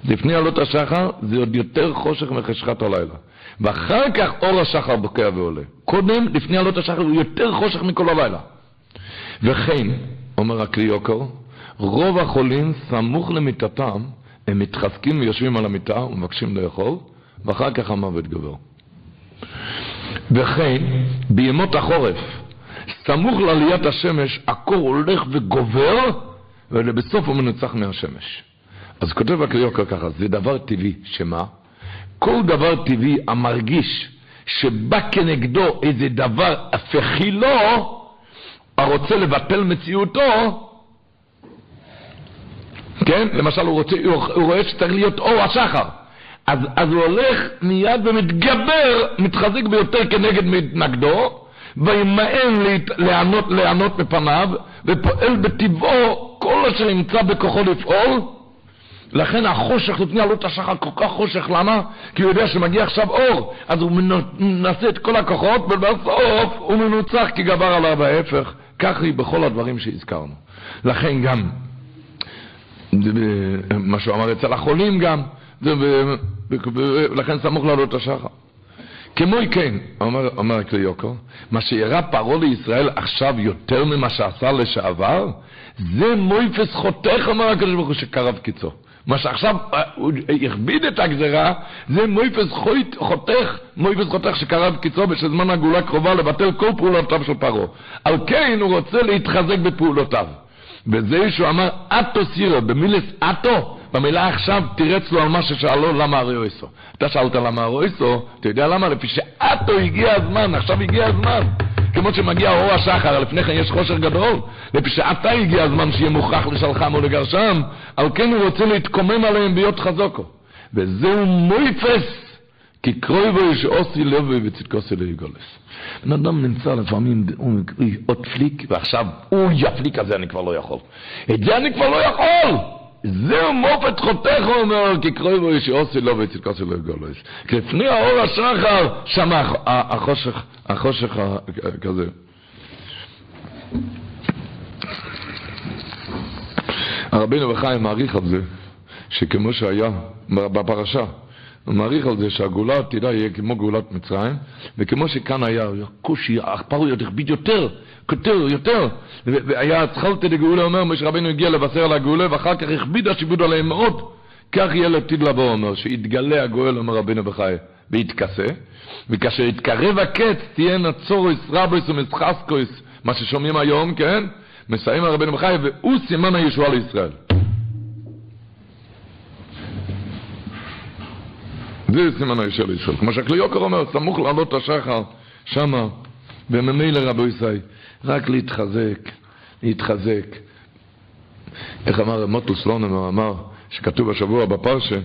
לפני עלות השחר זה עוד יותר חושך מחשכת הלילה. ואחר כך אור השחר בוקע ועולה. קודם, לפני עלות השחר, הוא יותר חושך מכל הלילה. וכן, אומר הקריוקו, רוב החולים, סמוך למיטתם, הם מתחזקים ויושבים על המיטה ומבקשים לאכול, ואחר כך המוות גובר. וכן, בימות החורף, סמוך לעליית השמש, הקור הולך וגובר, ולבסוף הוא מנוצח מהשמש. אז כותב הקריוקר ככה, זה דבר טבעי, שמה? כל דבר טבעי המרגיש שבא כנגדו איזה דבר הפכי לו, הרוצה לבטל מציאותו, כן? למשל, הוא, רוצה, הוא, רואה שצריך להיות אור השחר. אז, אז הוא הולך מיד ומתגבר, מתחזק ביותר כנגד מתנגדו, וימאן לענות מפניו, ופועל בטבעו כל אשר ימצא בכוחו לפעול. לכן החושך לפני עלות השחר כל כך חושך, למה? כי הוא יודע שמגיע עכשיו אור, אז הוא מנסה את כל הכוחות, ובסוף הוא מנוצח כי גבר עליו ההפך. כך היא בכל הדברים שהזכרנו. לכן גם, מה שהוא אמר אצל החולים גם, לכן סמוך לעלות השחר. כמו כן, אומר, אומר הקליוקו, מה שיראה פרעה לישראל עכשיו יותר ממה שעשה לשעבר, זה מויפס חותך, אומר הקדוש ברוך הוא, שקרב קיצו. מה שעכשיו אה, הכביד את הגזרה, זה מויפס חותך, מויפס חותך שקרב קיצו בשזמן הגאולה קרובה לבטל כל פעולותיו של פרעה. על כן הוא רוצה להתחזק בפעולותיו. וזה שהוא אמר, אטו סירו, במילס אטו, במילה עכשיו תירץ לו על מה ששאלו למה הריאויסו. אתה שאלת למה הריאויסו, אתה יודע למה? לפי שאתו הגיע הזמן, עכשיו הגיע הזמן. כמו שמגיע אור השחר, לפני כן יש חושר גדול, לפי שעתה הגיע הזמן שיהיה מוכרח לשלחם או לגרשם, על כן הוא רוצה להתקומם עליהם ביות חזוקו. וזהו מויפס, כי קרוי בו יש אוסי לב וצדקוסי ליגולס. בן אדם נמצא לפעמים, הוא עוד פליק, ועכשיו, אוי, הפליק הזה אני כבר לא יכול. את זה אני כבר לא יכול! זהו מופת חותך, הוא אומר, כי קרוי בו שעושי לו וצדקוסי לו גולוס. כי לפני האור השחר, שם החושך, החושך כזה. הרבינו בחיים מעריך על זה, שכמו שהיה בפרשה, הוא מעריך על זה שהגאולה תדע יהיה כמו גאולת מצרים, וכמו שכאן היה קושי, הפרעה הכביד יותר, יותר, יותר, והיה צחלתי לגאולה, אומר, משה רבינו הגיע לבשר על הגאולה, ואחר כך הכביד השיבוד עליהם מאוד, כך יהיה לעתיד לבוא, אומר, שיתגלה הגואל, אומר רבינו בחי, ויתכסה, וכאשר יתקרב הקץ, תהיינה צורוס, רבוס ומשחסקוס, מה ששומעים היום, כן? מסיים הרבינו בחי, והוא סימן הישועה לישראל. זה סימן הישר לישראל. כמו שהכלי יוקר אומר, סמוך לעלות השחר, שמה, וממילא רבו ישראל, רק להתחזק, להתחזק. איך אמר מוטו סלונם, הוא אמר, שכתוב השבוע בפרשה,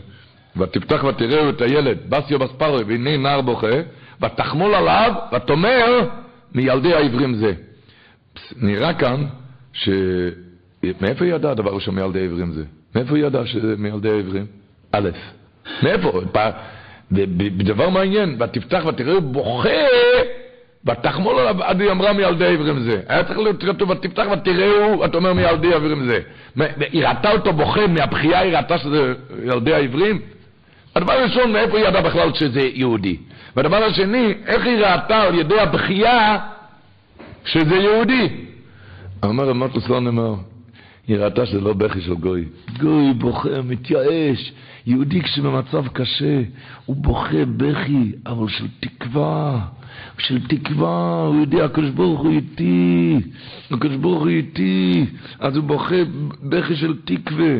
ותפתח ותראו את הילד, בסיו בספרו, והנה נער בוכה, ותחמול עליו, ותאמר, מילדי העברים זה. נראה כאן, ש... מאיפה ידע הדבר ראשון מילדי העברים זה? מאיפה ידע שזה מילדי העברים? א', מאיפה? בדבר מעניין, ותפתח ותראה בוכה, ותחמול עליו עד היא אמרה מילדי עברים זה. היה צריך להיות כתוב, ותפתח ותראהו, אתה אומר מילדי עברים זה. היא ראתה אותו בוכה, מהבכייה היא ראתה שזה ילדי העברים? הדבר הראשון, מאיפה היא ידעה בכלל שזה יהודי? והדבר השני, איך היא ראתה על ידי הבכייה שזה יהודי? אומר רמת לסון אמר, היא ראתה שזה לא בכי של גוי. גוי בוכה, מתייאש. יהודי כשבמצב קשה, הוא בוכה בכי, אבל של תקווה. של תקווה, הוא יודע, הקדוש ברוך הוא איתי, הקדוש ברוך הוא איתי, אז הוא בוכה בכי של תקווה,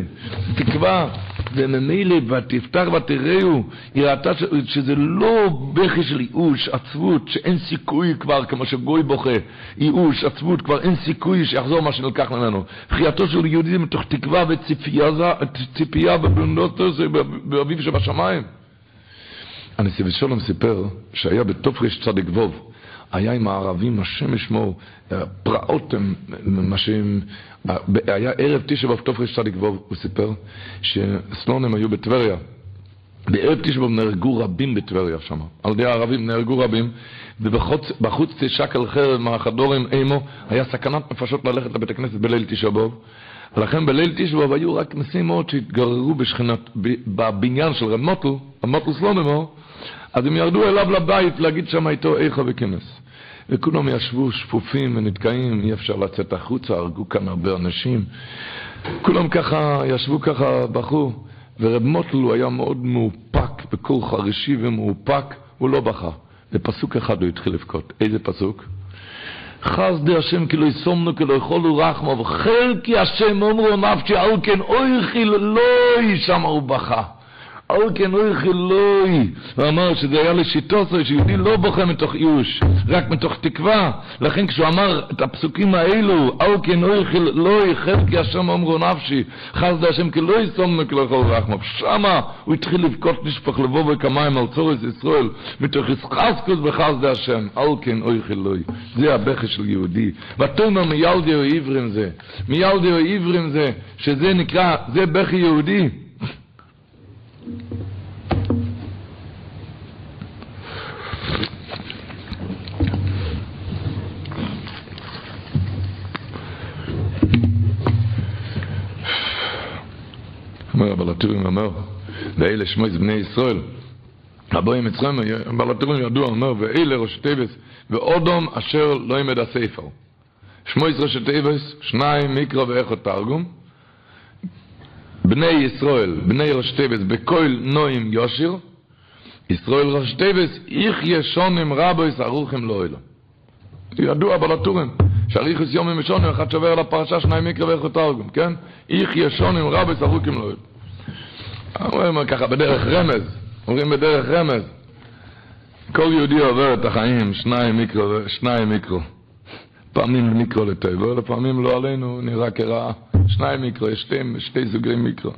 תקווה, וממילא ותפתח ותראו, היא ראתה שזה לא בכי של ייאוש, עצבות, שאין סיכוי כבר, כמו שגוי בוכה, ייאוש, עצבות, כבר אין סיכוי שיחזור מה שנלקח ממנו. בחייתו של יהודי מתוך תקווה וציפייה בבנותו באביב שבשמיים. הנשיא ושלום סיפר שהיה ווב, היה עם הערבים, השם ישמור, פרעות הם, מה שהם, היה ערב תשע באב ווב, הוא סיפר שסלונים היו בטבריה, בערב תשבו נהרגו רבים בטבריה שם, על ידי הערבים נהרגו רבים, ובחוץ תשק על חרב מהחדורים אימו, היה סכנת נפשות ללכת לבית הכנסת בליל תשבוב, ולכן בליל תשבוב היו רק מאוד שהתגררו בשכנת, בבניין של רב מוטל, רב מוטל סלונמו, אז הם ירדו אליו לבית להגיד שם איתו איכה וכנס. וכולם ישבו שפופים ונתקעים, אי אפשר לצאת החוצה, הרגו כאן הרבה אנשים. כולם ככה, ישבו ככה, בכו. ורב מוטל הוא היה מאוד מאופק, בקול חרישי ומאופק, הוא לא בכה. בפסוק אחד הוא התחיל לבכות. איזה פסוק? חס די השם כי לא יסומנו כי לא יכולו רחמו וחלקי השם אומרו נפשי על כן אוי חילוי שם הוא בכה אל כן אוי חילוי. הוא אמר שזה היה לשיטוסו, שיהודי לא בוכה מתוך ייאוש, רק מתוך תקווה. לכן כשהוא אמר את הפסוקים האלו, אל כן אוי חילוי, חלקי השם אמרו נפשי, חס דה השם כי לא לא יכול רחמו. שמה הוא התחיל לבכות נשפך לבוא וכמים על צורס ישראל, מתוך ישחסקוס וחס דה השם, אל כן אוי חילוי. זה הבכי של יהודי. ותאמר מיילדי או עברים זה, מיילדי או עברים זה, שזה נקרא, זה בכי יהודי. אומר אבל הטורים אומר, ואלה שמויס בני ישראל, הבואים מצרים, אבל הטורים ידוע, אומר, ואלה ראש טבס, ואודום אשר לא ימד הספר. שמויס ראש טבס, שניים מיקרו ואיכות תרגום, בני ישראל, בני ראש טבס, בכל נועים יושיר, ישראל ראש טבס, איך ישונים רבויס ערוכים לא אלו. ידוע בלטורים, שאריכוס יומים ושונים, אחד שובר על הפרשה, שניים מקרא ואיך תרגום, כן? איך ישונים רבויס ערוכים לא אלו. אומרים ככה בדרך רמז, אומרים בדרך רמז, כל יהודי עובר את החיים, שניים מיקרו, שניים מיקרו. פעמים מיקרו לטבע, לפעמים לא עלינו, נראה כרעה. שניים מיקרו, יש שתי, שתי סוגי מיקרו.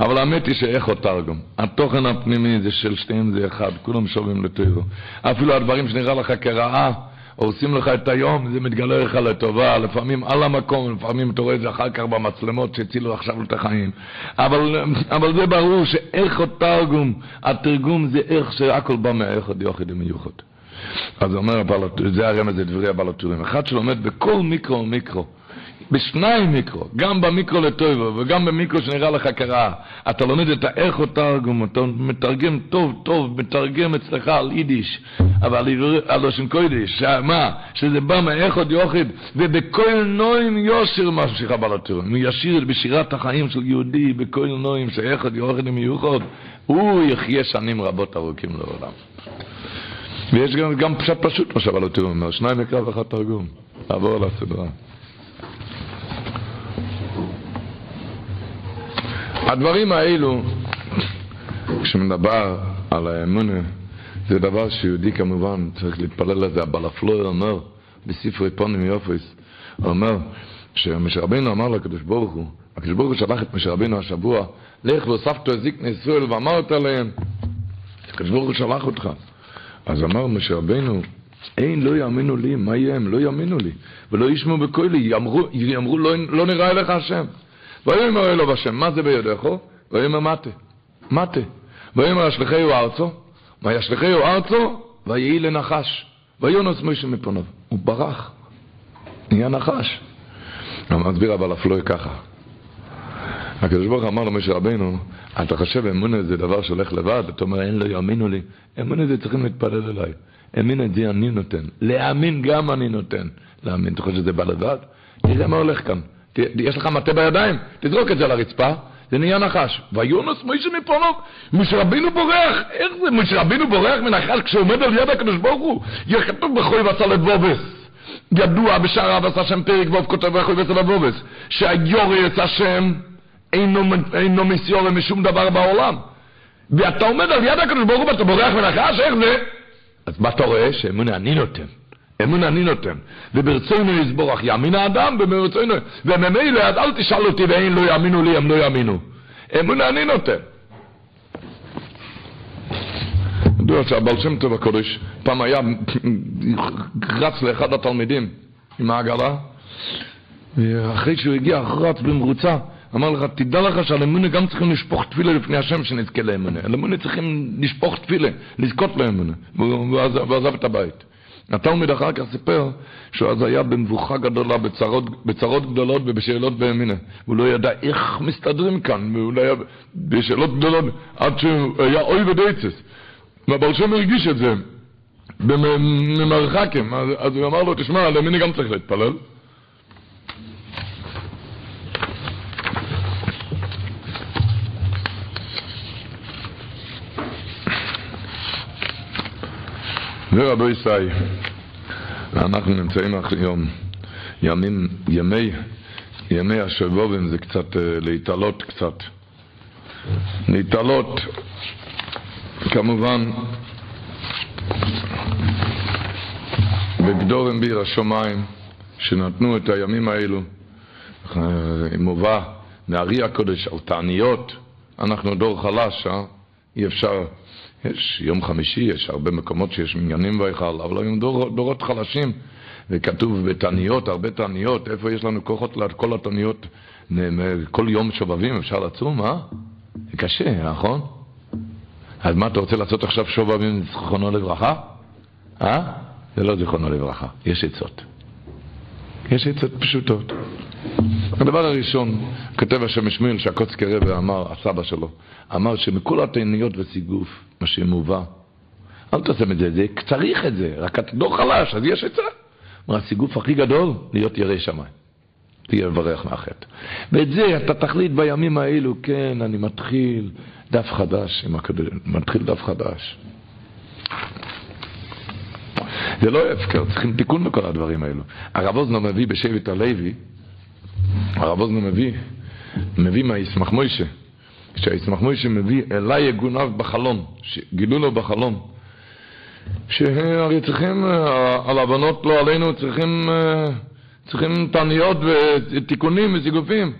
אבל האמת היא שאיך תרגום. התוכן הפנימי זה של שתיהם זה אחד, כולם שווים לטבע. אפילו הדברים שנראה לך כרעה, הורסים לך את היום, זה מתגלה לך לטובה, לפעמים על המקום, לפעמים אתה רואה את זה אחר כך במצלמות שהצילו עכשיו את החיים. אבל, אבל זה ברור שאיך עוד תרגום, התרגום זה איך שהכל בא מהאיכות יוחד ומיוחד. אז אומר, זה הרמז, זה דברי הבלטורים. אחד שלומד בכל מיקרו ומיקרו, בשניים מיקרו, גם במיקרו לטויבו וגם במיקרו שנראה לך כרעה, אתה לומד את האיכו תרגום, אתה מתרגם טוב טוב, מתרגם אצלך על יידיש, אבל על אושן קוידיש, מה? שזה בא מאיכו דיוחד, ובכל נועים יושר ממשיכה בלטורים, הוא ישיר בשירת החיים של יהודי, בכל נועים שאיכו דיוחד ומיוחד, הוא יחיה שנים רבות ארוכים לעולם. ויש גם, גם פשט פשוט מה שבלטורים אומר, שניים מקרא ואחד תרגום, לעבור על הסדרה. הדברים האלו, כשמדבר על האמונה, זה דבר שיהודי כמובן צריך להתפלל לזה. אבל הפלואר אומר בספרי פונים יופס, אומר שמשה רבינו אמר לקדוש ברוך הוא, הקדוש ברוך הוא שלח את משה רבינו השבוע, לך והוספתו את זקני ישראל ואמרת להם, הקדוש ברוך הוא שלח אותך. אז אמר משה רבינו, אין, לא יאמינו לי, מה יהיה? הם לא יאמינו לי, ולא ישמעו בקולי, יאמרו, יאמרו לא, לא נראה אליך השם. ויאמר אלוהו השם, מה זה בידיך? ויאמר מטה, מטה. ויאמר אשליכהו ארצו, וישליכהו ארצו, ויהי לנחש. ויונוס מוישה מפוניו. הוא ברח, נהיה נחש. מסביר אבל אף לא ככה. הקדוש ברוך אמר למשה רבינו, אתה חושב אמונה זה דבר שהולך לבד? אתה אומר, אין לא יאמינו לי. אמונה זה צריכים להתפלל אליי. אמין זה אני נותן. להאמין גם אני נותן. להאמין, אתה חושב שזה בא לבד? תראה מה הולך כאן. יש לך מטה בידיים, תזרוק את זה על הרצפה, זה נהיה נחש. ויונס מוישה מפונו, משה רבינו בורח, איך זה? משה רבינו בורח מנחש כשהוא עומד על יד הקדוש ברוך הוא? יהיה כתוב בחוי ועשה לבובס. ידוע בשער אב עשה שם פרק ווב כותב בחוי ועשה לבובס, שהיורס השם אינו, אינו מסיורם משום דבר בעולם. ואתה עומד על יד הקדוש ברוך הוא ואתה בורח מנחש, איך זה? אז מה אתה רואה? שאמונה אני נותן. אמון אני נותן. וברצונו יסבורך יאמין האדם, וברצונו, וממילא אל תשאל אותי ואין לא יאמינו לי, הם לא יאמינו. אמון אני נותן. ידוע שהבעל שם טוב הקודש פעם היה רץ לאחד התלמידים עם העגלה ואחרי שהוא הגיע רץ במרוצה אמר לך, תדע לך שעל אמונה גם צריכים לשפוך תפילה לפני השם שנזכה לאמונה. על אמונה צריכים לשפוך תפילה, לזכות לאמונה. והוא עזב את הבית. התלמיד אחר כך סיפר שהוא אז היה במבוכה גדולה, בצרות, בצרות גדולות ובשאלות באמינה. הוא לא ידע איך מסתדרים כאן, והוא לא היה בשאלות גדולות, עד שהוא היה אוי ודייצס. והבר שם הרגיש את זה ממרחקים. אז, הוא אמר לו, תשמע, על ימיני גם צריך להתפלל. ורבו ישראל, אנחנו נמצאים היום ימים, ימי, ימי השבובים זה קצת uh, להתעלות קצת. להתעלות, כמובן, בגדורם ביר השמיים, שנתנו את הימים האלו, מובא מארי הקודש על תעניות, אנחנו דור חלש, אה? אי אפשר יש יום חמישי, יש הרבה מקומות שיש מניינים בהיכל, אבל היום דור, דורות חלשים, וכתוב בתעניות, הרבה תעניות, איפה יש לנו כוחות לכל התעניות, כל יום שובבים אפשר לצום, אה? זה קשה, נכון? אז מה, אתה רוצה לעשות עכשיו שובבים זכרונו לברכה? אה? זה לא זכרונו לברכה, יש עצות. יש עצות פשוטות. הדבר הראשון, כותב השם שמואל שהקוצקי רבה אמר, הסבא שלו, אמר שמכל התעניות וסיגוף, מה שמובא, אל תעשה את זה, זה, צריך את זה, רק אתה לא חלש, אז יש עצה. אמר, הסיגוף הכי גדול, להיות ירא שמיים. תהיה לברך מהחטא. ואת זה אתה תחליט בימים האלו, כן, אני מתחיל דף חדש עם הקדוש, מתחיל דף חדש. זה לא הפקר, צריכים תיקון בכל הדברים האלו. הרב אוזנו מביא בשבט הלוי, הרב אוזנו מביא, מביא מהישמח מוישה, כשהישמח מוישה מביא אליי יגונב בחלום, גילו לו בחלום, שהרי צריכים, על הבנות לא עלינו, צריכים, צריכים תעניות ותיקונים וסיגופים,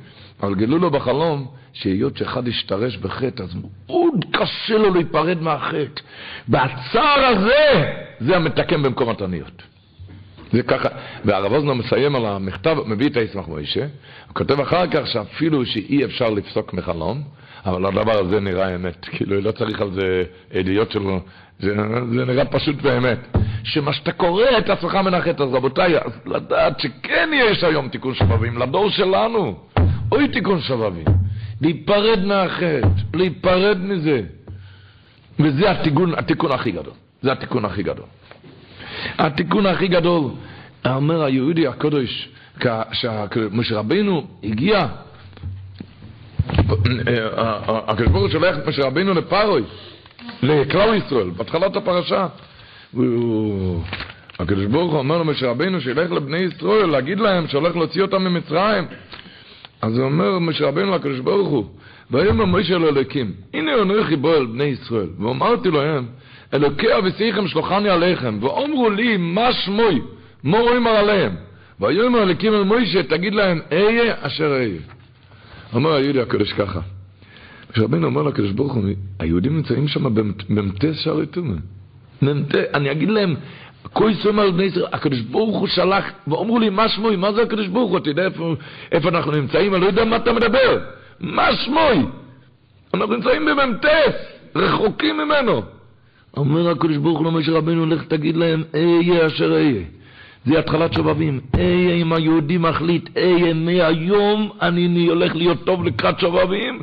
אבל גילו לו בחלום שהיות שאחד השתרש בחטא, אז מאוד קשה לו להיפרד מהחטא. והצער הזה, זה המתקן במקום התעניות. זה ככה, והרב אוזנו מסיים על המכתב, מביא את הישמח מוישה, הוא כותב אחר כך שאפילו שאי אפשר לפסוק מחלום, אבל הדבר הזה נראה אמת, כאילו לא צריך על זה עדויות שלו, זה, זה נראה פשוט באמת. שמה שאתה קורא את עצמך החטא, אז רבותיי, אז לדעת שכן יש היום תיקון שבבים, לדור שלנו, אוי תיקון שבבים. להיפרד מהחטא, להיפרד מזה. וזה התיקון, התיקון הכי גדול. זה התיקון הכי גדול. התיקון הכי גדול, אומר היהודי הקדוש, כשמשה רבינו הגיע, הקדוש ברוך הוא שולח את משה רבינו לפרוי, לכלל ישראל, בהתחלת הפרשה. הקדוש ברוך הוא אומר למשה רבינו שילך לבני ישראל, להגיד להם שהולך להוציא אותם ממצרים. אז הוא אומר משה רבינו לקדוש ברוך הוא, ויאמר משה לאלוקים, הנה אנוכי בו אל בני ישראל, ואמרתי להם, אלוקי אביסיכם שלוחני עליכם, ואומרו לי מה שמוי, מה רואים עליהם. ויאמר אלוקים אל משה, תגיד להם, אהיה אשר אהיה. אומר היהודי הקדוש ככה, משה רבינו אומר לקדוש ברוך הוא, היהודים נמצאים שם במ"ט שערי תומה. אני אגיד להם, כל סומר על בני ישראל, הקדוש ברוך הוא שלח, ואומרו לי, מה שמוי? מה זה הקדוש ברוך הוא? אתה יודע איפה, איפה אנחנו נמצאים? אני לא יודע מה אתה מדבר. מה שמוי? אנחנו נמצאים במ"טס, רחוקים ממנו. אומר הקדוש ברוך הוא למשה רבינו, לך תגיד להם, אהיה אשר אהיה. זה התחלת שובבים. אהיה אם היהודי מחליט, אהיה מהיום אני הולך להיות טוב לקראת שובבים.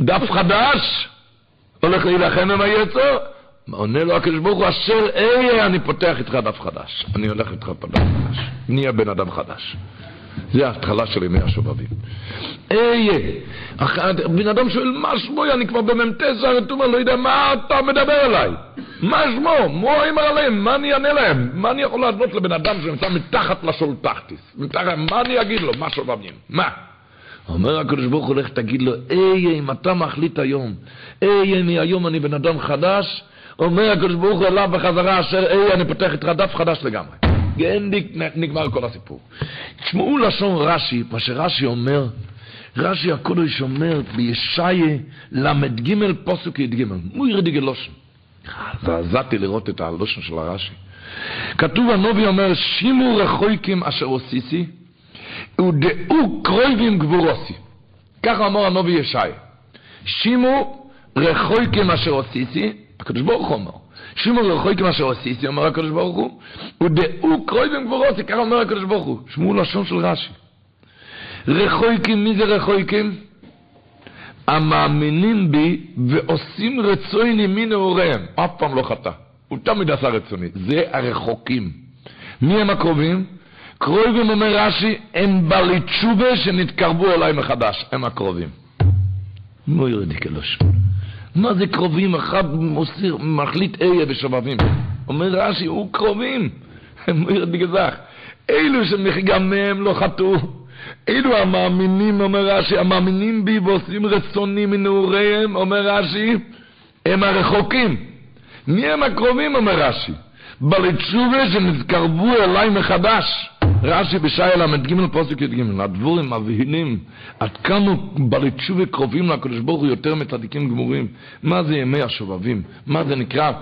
דף חדש, הולך להילחם עם היצר. עונה לו הקדוש ברוך הוא, אשר אהיה, אני פותח איתך דף חדש. אני הולך איתך דף חדש. נהיה בן אדם חדש. זה ההתחלה של ימי השובבים. אהיה. בן אדם שואל, מה שמו? אני כבר במ"ט זרתומה, לא יודע מה אתה מדבר אליי. מה שמו? מה אומר עליהם? מה אני אענה להם? מה אני יכול לענות לבן אדם שנמצא מתחת לשולטחטיס? מה אני אגיד לו? מה שובבים? מה? אומר הקדוש ברוך הוא, לך תגיד לו, אהיה, אם אתה מחליט היום, אהיה, מהיום אני בן אדם חדש, אומר הקדוש ברוך הוא אליו בחזרה, אשר אהיה, אני פותח איתך דף חדש לגמרי. נגמר כל הסיפור. תשמעו לשון רש"י, מה שרש"י אומר, רש"י הקודש אומר בישעיה ל"ג פוסוק י"ג, מויר דיגלושן. זעזעתי לראות את הלושן של הרש"י. כתוב הנובי אומר, שימו רחויקים אשר עוסיסי, ודעו קרויבים גבורוסי. ככה אמר הנובי ישי, שימו רחוי כמאשר עשיתי, הקדוש ברוך הוא אומר, שימו רחוי כמאשר עשיתי, אומר הקדוש ברוך הוא, ודאו קרוי במגבורוסי, ככה אומר הקדוש ברוך הוא, שמעו לשון של רש"י. רחויקים, מי זה רחויקים? המאמינים בי ועושים רצוני מנעוריהם, אף פעם לא חטא, הוא תמיד עשה רצוני, זה הרחוקים. מי הם הקרובים? קרובים אומר רש"י, הם בעלי תשובה שנתקרבו אליי מחדש, הם הקרובים. מו ירדי קלוש. מה זה קרובים? אחד מוסיר, מחליט איה בשובבים. אומר רש"י, הוא קרובים. ירדי גזח. אלו שגם מהם לא חטאו. אלו המאמינים, אומר רש"י, המאמינים בי ועושים רצוני מנעוריהם, אומר רש"י, הם הרחוקים. מי הם הקרובים, אומר רש"י? בעלי שנתקרבו אליי מחדש. רש"י בשעיה ל"ג פוסק י"ג, הדבורים מבהילים עד כמה בעלי תשובה קרובים לקדוש ברוך הוא יותר מצדיקים גמורים. מה זה ימי השובבים? מה זה נקרא?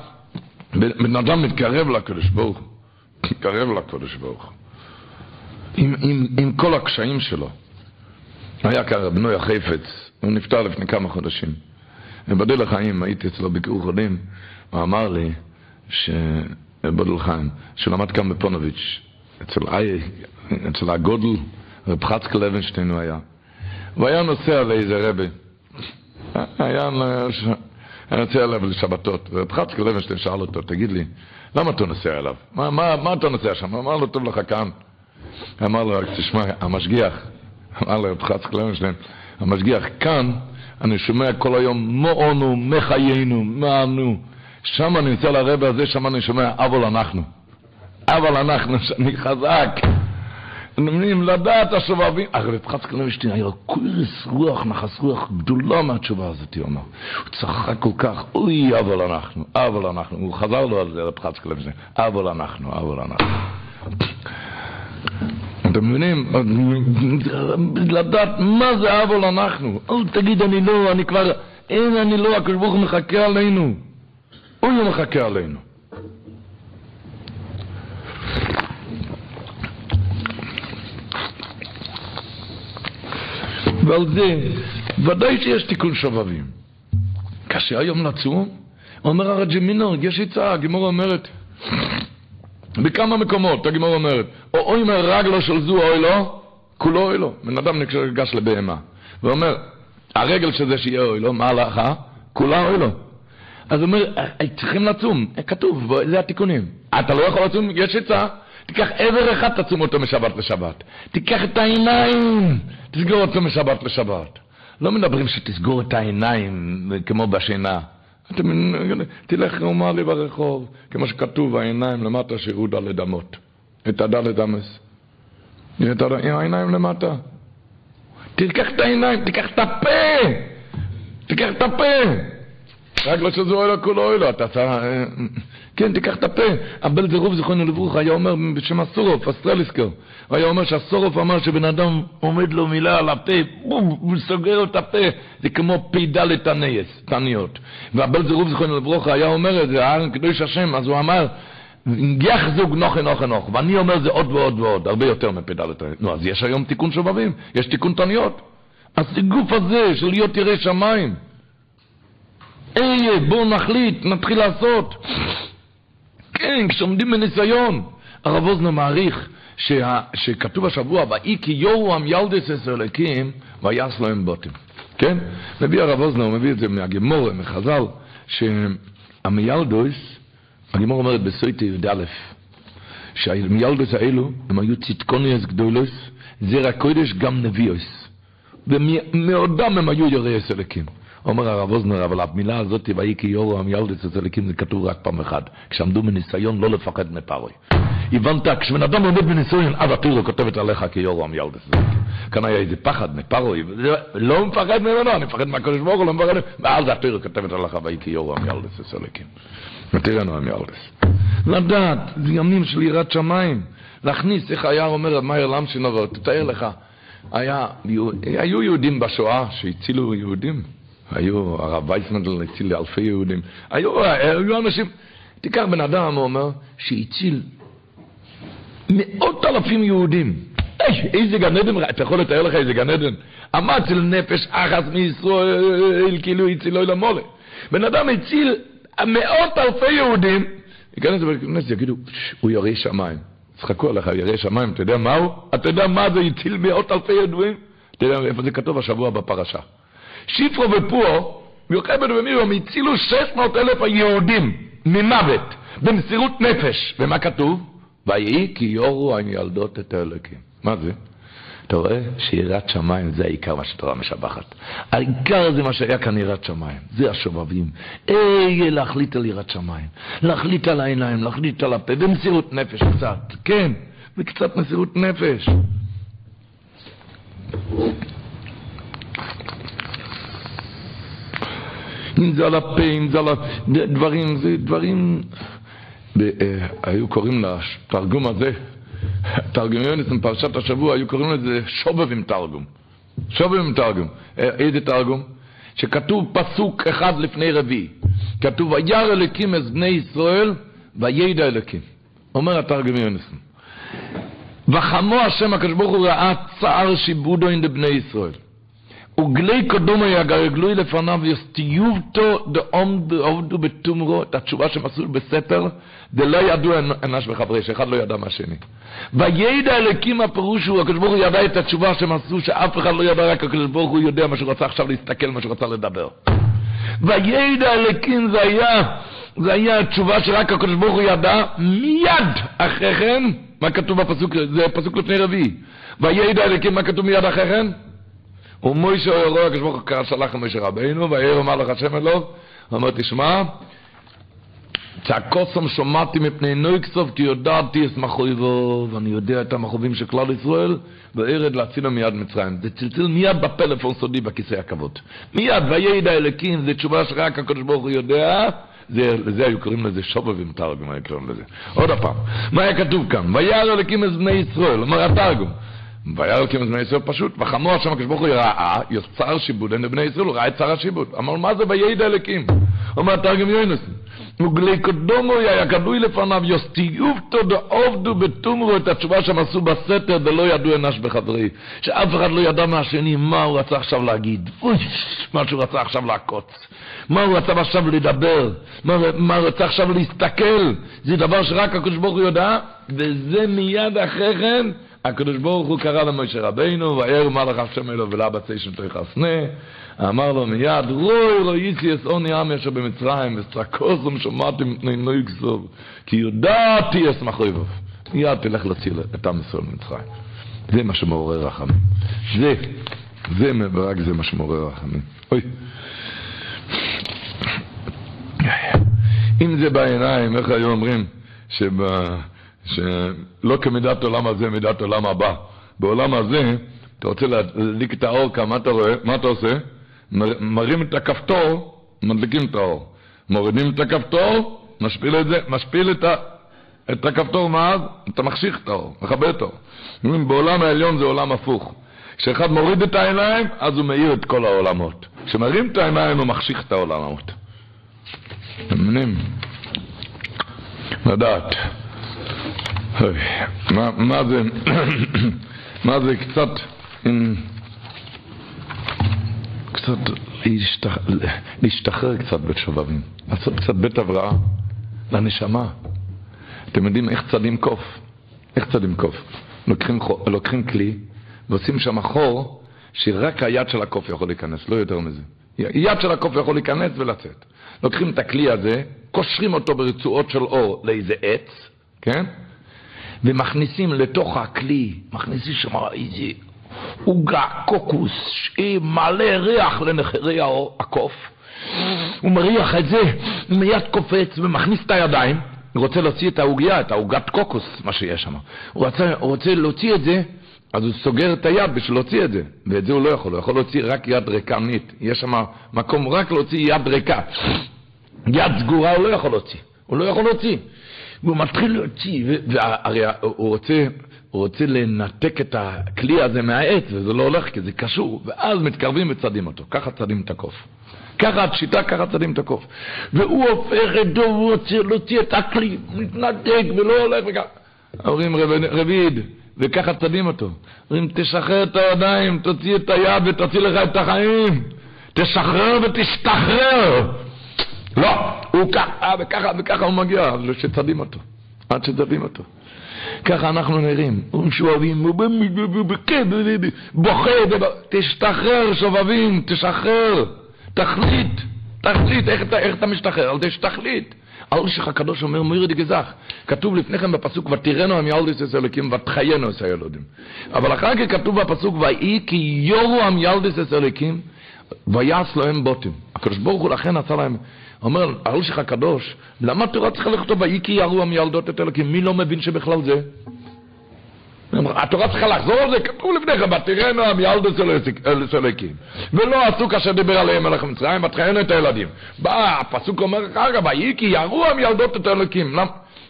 בן אדם מתקרב לקדוש ברוך הוא. מתקרב לקדוש ברוך הוא. עם, עם, עם כל הקשיים שלו. היה כאן רב נוי החפץ, הוא נפטר לפני כמה חודשים. ובדל החיים הייתי אצלו ביקור חולים, הוא אמר לי, ש... בדל חיים, שלמד כאן בפונוביץ', אצל, אי, אצל הגודל, רב חצקל לוינשטיין הוא היה. הוא היה נוסע לאיזה רבה. היה נוסע אליו לשבתות, ורב חצקל לוינשטיין שאל אותו, תגיד לי, למה אתה נוסע אליו? מה, מה, מה אתה נוסע שם? אמר לו, טוב לך כאן. אמר לו, רק תשמע, המשגיח, אמר לו רב חצקל לוינשטיין, המשגיח, כאן אני שומע כל היום, מואנו, מחיינו, מאנו. שם אני נמצא לרבה הזה, שם אני שומע, אבל אנחנו. אבל אנחנו, שאני חזק. נמנים לדעת השובבים. הרי רב חצקל לוינשטיין היה קורס רוח, נחס רוח גדולה מהתשובה הזאת, הוא אמר. הוא צחק כל כך, אוי, אבל אנחנו, אבל אנחנו. הוא חזר לו על זה, רב חצקל לוינשטיין. אבל אנחנו, אבל אנחנו. אתם מבינים? לדעת מה זה אבל אנחנו. אל תגיד אני לא, אני כבר, אין אני לא, הקדוש ברוך הוא מחכה עלינו. הוא מחכה עלינו. ועל זה, ודאי שיש תיקון שובבים. קשה היום לצום? אומר הרג'י מינור, יש עצה, הגמור אומרת, בכמה מקומות, הגמור אומרת, או אוי מרגלו של זו אוי לו, כולו אוי לו. בן אדם ניגש לבהמה, ואומר, הרגל של זה שיהיה אוי לו, מה הלכה? כולה אוי לו. אז הוא אומר, צריכים לצום, כתוב, זה התיקונים. אתה לא יכול לצום, יש עצה. תיקח עבר אחד, תצום אותו משבת לשבת. תיקח את העיניים, תסגור אותו משבת לשבת. לא מדברים שתסגור את העיניים כמו בשינה. תלך נורמלי ברחוב, כמו שכתוב, העיניים למטה שירו דלת אמות. את הדלת אמס. את העיניים למטה. תיקח את העיניים, תיקח את הפה! תיקח את הפה! רק לא שזה אוהלו כולו אוהלו, אתה צריך... כן, תיקח את הפה. אבל זה רוב זיכרונו לברוך היה אומר בשם הסורוף, אסטרליסקר. הוא היה אומר שהסורוף אמר שבן אדם עומד לו מילה על הפה, הוא סוגר את הפה. זה כמו פ"ד תנאייס, תניות. והבל רוב זיכרונו לברוך היה אומר את זה, הארן קדוש השם, אז הוא אמר, יחזוג נוכי נוכי נוך, ואני אומר זה עוד ועוד ועוד, הרבה יותר מפ"ד תנאייס. נו, אז יש היום תיקון שובבים, יש תיקון תניות. אז הגוף הזה של להיות ירא שמיים, איה, בואו נחליט, נתחיל לעשות. כן, כשעומדים בניסיון. הרב אוזנר מעריך שה, שכתוב השבוע, ואי כי יורם ילדס אס אלוקים, ויעש להם בוטים. כן? מביא הרב אוזנר, מביא את זה מהגמור, מחז"ל, שהמיילדוס, הגמור אומרת בסויטי י"א, שהמיילדוס האלו, הם היו צדקוניאס גדולוס, זרע קודש גם נביאוס. ומאודם הם היו יוראי אלוקים. אומר הרב אוזנר, אבל המילה הזאת, ויהי כי יורו המילדס אצלקים, זה כתוב רק פעם אחת. כשעמדו בניסיון לא לפחד מפרוי. הבנת, כשבן אדם עומד בניסיון, אז התורה כותבת עליך כי יורו המילדס אצלקים. כאן היה איזה פחד מפרוי, לא מפחד ממנו, אני מפחד מהקדוש ברוך הוא, לא מפחד, ואז התורה כותבת עליך, ויהי כי יורו המילדס אצלקים. ותראינו המילדס. לדעת, זה ימים של יראת שמיים. להכניס, איך היה אומר מאיר למשינובר, תתאר לך, היה, היו יהודים בשואה שהצילו יהודים. היו, הרב וייסמנדל הציל אלפי יהודים. היו, היו אנשים, תיקח בן אדם, הוא אומר, שהציל מאות אלפים יהודים. איזה גן עדן, אתה יכול לתאר לך איזה גן עדן? המציל נפש אחת מישראל, כאילו הצילו אל המולה. בן אדם הציל מאות אלפי יהודים, ייכנס לבית כנסת, יגידו, הוא ירא שמיים. צחקו עליך, ירא שמיים, אתה יודע מה הוא? אתה יודע מה זה הציל מאות אלפי יהודים? אתה יודע איפה זה כתוב השבוע בפרשה. שיפרו ופורו, יוחבד ומירום הצילו 600 אלף היהודים ממוות, במסירות נפש. ומה כתוב? ויהי כי יורו הילדות את האלוקים. מה זה? אתה רואה שיראת שמיים זה העיקר מה שתורה משבחת. העיקר זה מה שהיה כאן יראת שמיים, זה השובבים. איה להחליט על יראת שמיים, להחליט על העיניים, להחליט על הפה, במסירות נפש קצת, כן, וקצת מסירות נפש. אם זה על הפה, אם זה על הדברים, זה דברים... אה, היו קוראים לתרגום הזה, תרגום יונס פרשת השבוע, היו קוראים לזה שובב עם תרגום. שובב עם תרגום. אה, איזה תרגום? שכתוב פסוק אחד לפני רביעי. כתוב, וירא אלוקים את בני ישראל, וידע אלוקים. אומר התרגום יונס. וחמו השם הקדוש ברוך הוא ראה צער שיבודו עם בני ישראל. וגלי קדומו יגרגלוי לפניו יסטיובתו דעומדו בתומרו, את התשובה עשו בסתר, דלא ידעו אנש וחברי, שאחד לא ידע מהשני. וידע אלוקים הפירוש הוא, הקדוש ברוך הוא ידע את התשובה עשו, שאף אחד לא ידע, רק הקדוש ברוך הוא יודע מה שהוא רצה עכשיו להסתכל, מה שהוא רצה לדבר. וידע אלוקים זה היה, זה היה התשובה שרק הקדוש ברוך הוא ידע, מיד אחרי כן, מה כתוב בפסוק, זה פסוק לפני רביעי. וידע אלוקים, מה כתוב מיד אחרי כן? ומוישה רואה הקדוש ברוך הוא שלח למשה רבינו, ויהיה אמר לך השם אלוהו, אומר תשמע, צעקוסם שמעתי מפני נויקסוף כי יודעתי את מחויבו ואני יודע את המחובים של כלל ישראל וארד להצילו מיד מצרים. זה צלצל מיד בפלאפון סודי בכיסא הכבוד. מיד וידע אלוקים זה תשובה שרק הקדוש ברוך הוא יודע. זה, לזה היו קוראים לזה שובבים תרגום היו קוראים לזה. עוד הפעם מה היה כתוב כאן? וירא אלוקים את בני ישראל אומר התרגום וירא אלוקים את בני ישראל פשוט וחמור השם הקדוש ברוך הוא ראה יוצר שיבוד אין לבני ישראל הוא ראה את שר השיבוד. אמר מה זה וידע אלוקים אומר תרגם יוינסן וגלי קדומו היה כדוי לפניו יוסטיובתו דעובדו בתומרו את התשובה שהם עשו בסתר דלא ידעו אנש בחברי שאף אחד לא ידע מהשני מה הוא רצה עכשיו להגיד. מה שהוא רצה עכשיו לעקוץ. מה הוא רצה עכשיו לדבר? מה הוא רצה עכשיו להסתכל? זה דבר שרק הקדוש ברוך הוא יודע וזה מיד אחרי כן הקדוש ברוך הוא קרא למשה רבינו וירא מלאך השם אלו ולאבא ציישן תחסנה אמר לו מיד, רוי ייסי את עוני עם אשר במצרים, וסקוזם שמעתי מפני נויג סוב, כי יודעתי את מחריבוב. מיד תלך להציל את עם ישראל במצרים. זה מה שמעורר רחמים. זה, זה, ורק זה מה שמעורר רחמים. אוי. אם זה בעיניים, איך היו אומרים, שבא, שלא כמידת עולם הזה, מידת עולם הבא. בעולם הזה, אתה רוצה להדליק את האור כאן, מה אתה רואה? מה אתה עושה? מרים את הכפתור, מדליקים את האור. מורידים את הכפתור, משפיל את זה, משפיל את, ה, את הכפתור מאז, אתה מחשיך את האור, מכבה את האור. בעולם העליון זה עולם הפוך. כשאחד מוריד את העיניים, אז הוא מאיר את כל העולמות. כשמרים את העיניים, הוא מחשיך את העולמות. אתם מבינים? לדעת. מה, זה, מה זה קצת... קצת להשתח... להשתחרר קצת בשובבים, לעשות קצת בית הבראה לנשמה. אתם יודעים איך צדים קוף? איך צדים קוף? לוקחים, לוקחים כלי ועושים שם חור שרק היד של הקוף יכול להיכנס, לא יותר מזה. יד של הקוף יכול להיכנס ולצאת. לוקחים את הכלי הזה, קושרים אותו ברצועות של אור לאיזה עץ, כן? ומכניסים לתוך הכלי, מכניסים שם איזה עוגה, קוקוס, מלא ריח לנחרי הקוף. הוא מריח את זה, מיד קופץ ומכניס את הידיים, הוא רוצה להוציא את העוגיה, את העוגת קוקוס, מה שיש שם. הוא רוצה, הוא רוצה להוציא את זה, אז הוא סוגר את היד בשביל להוציא את זה, ואת זה הוא לא יכול, הוא יכול להוציא רק יד ריקנית. יש שם מקום רק להוציא יד ריקה. יד סגורה הוא לא יכול להוציא, הוא לא יכול להוציא. והוא מתחיל להוציא, והרי הוא רוצה, הוא רוצה לנתק את הכלי הזה מהעץ, וזה לא הולך כי זה קשור, ואז מתקרבים וצדים אותו. ככה צדים את הקוף. ככה השיטה, ככה צדים את הקוף. והוא הופך את דוב, הוא רוצה להוציא את הכלי, מתנתק ולא הולך וככה. אומרים רביד, וככה צדים אותו. אומרים, תשחרר את הידיים, תוציא את היד ותוציא לך את החיים. תשחרר ותשתחרר. לא, הוא ככה וככה וככה הוא מגיע, אז שצדים אותו. עד שצדים אותו. ככה אנחנו נראים, שובבים, בוכה, תשתחרר שובבים, תשחרר, תחליט, תחליט, איך, אתה משתחרר? אל תשתחליט. אל שלך הקדוש אומר מירי דגזך. כתוב לפני כן בפסוק, ותראינו הם ילדיס את אלוקים ותחיינו את הילדים. אבל אחר כך כתוב בפסוק, ויהי כי יורו הם ילדיס את אלוקים, ויעש להם בוטים. הקדוש ברוך הוא לכן עשה להם, אומר, אל שלך הקדוש, למה התורה צריכה לכתוב, ויהי כי ירו הם ילדות את אלוקים? מי לא מבין שבכלל זה? התורה צריכה לחזור על זה, כתוב לפני כן, ותראינו עם ילדוס אלוקים. ולא עשו כאשר דיבר עליהם מלך מצרים, ותחיינו את הילדים. בא, הפסוק אומר אחר כך, ויהי כי ירו עם ילדות את אלוקים. הוא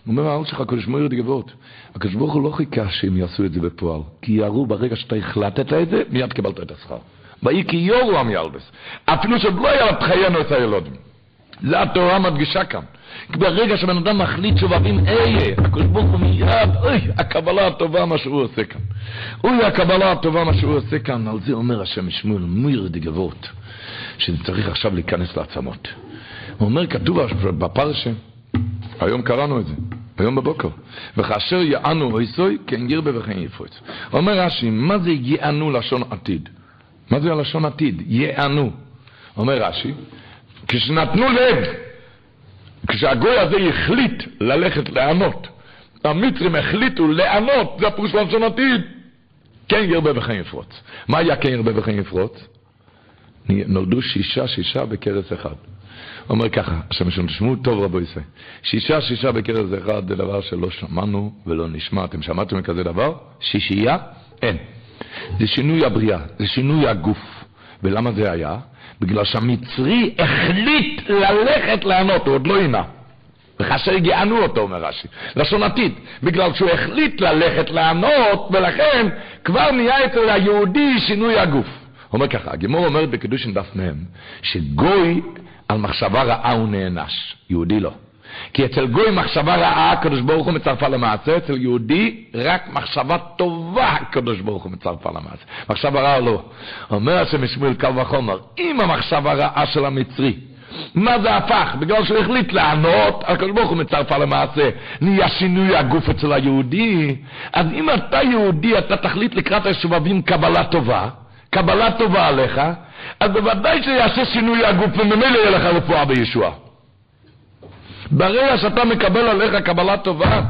אומר, האל שלך, הקדוש הוא גבות. הקדוש ברוך הוא לא חיכה שהם יעשו את זה בפועל. כי ירו ברגע שאתה החלטת את זה, מיד קיבלת את השכר. ויהי כי יורו עם ילדוס. אפילו שעוד לא היה את הילדים. זה התורה מדגישה כאן. ברגע שבן אדם מחליט שובבים איה, הקדוש ברוך הוא מיד, אוי, הקבלה הטובה מה שהוא עושה כאן. אוי, הקבלה הטובה מה שהוא עושה כאן. על זה אומר השם שמואל, מיר דגבות, שזה צריך עכשיו להיכנס לעצמות. הוא אומר, כתוב בפרשה, היום קראנו את זה, היום בבוקר, וכאשר יענו אויסוי, כן ירבה וכן יפרוץ. אומר רש"י, מה זה יענו לשון עתיד? מה זה הלשון עתיד? יענו. אומר רש"י, כשנתנו לב כשהגוי הזה החליט ללכת לענות, המצרים החליטו לענות, זה הפירוש לשון עתיד, כן ירבה וכן יפרוץ. מה היה כן ירבה וכן יפרוץ? נולדו שישה שישה בכרס אחד. הוא אומר ככה, השם שלנו, תשמעו טוב רבו ישראל, שישה שישה בכרס אחד זה דבר שלא שמענו ולא נשמע. אתם שמעתם כזה דבר? שישייה? אין. זה שינוי הבריאה, זה שינוי הגוף. ולמה זה היה? בגלל שהמצרי החליט ללכת לענות, הוא עוד לא עינה. וכאשר יגענו אותו, אומר רש"י, לשון עתיד, בגלל שהוא החליט ללכת לענות, ולכן כבר נהיה אצל היהודי שינוי הגוף. אומר ככה, הגמור אומרת בקידושין דף מ' שגוי על מחשבה רעה הוא נענש, יהודי לא. כי אצל גוי מחשבה רעה, הקדוש ברוך הוא מצרפה למעשה, אצל יהודי רק מחשבה טובה, הקדוש ברוך הוא מצרפה למעשה. מחשבה רעה לא. אומר השם משמואל קל וחומר, אם המחשבה רעה של המצרי, מה זה הפך? בגלל שהוא החליט לענות, הקדוש ברוך הוא מצרפה למעשה, נהיה שינוי הגוף אצל היהודי, אז אם אתה יהודי, אתה תחליט לקראת השובבים קבלה טובה, קבלה טובה עליך, אז בוודאי שיעשה שינוי הגוף וממילא יהיה לך רפואה בישועה. ברגע שאתה מקבל עליך קבלה טובה,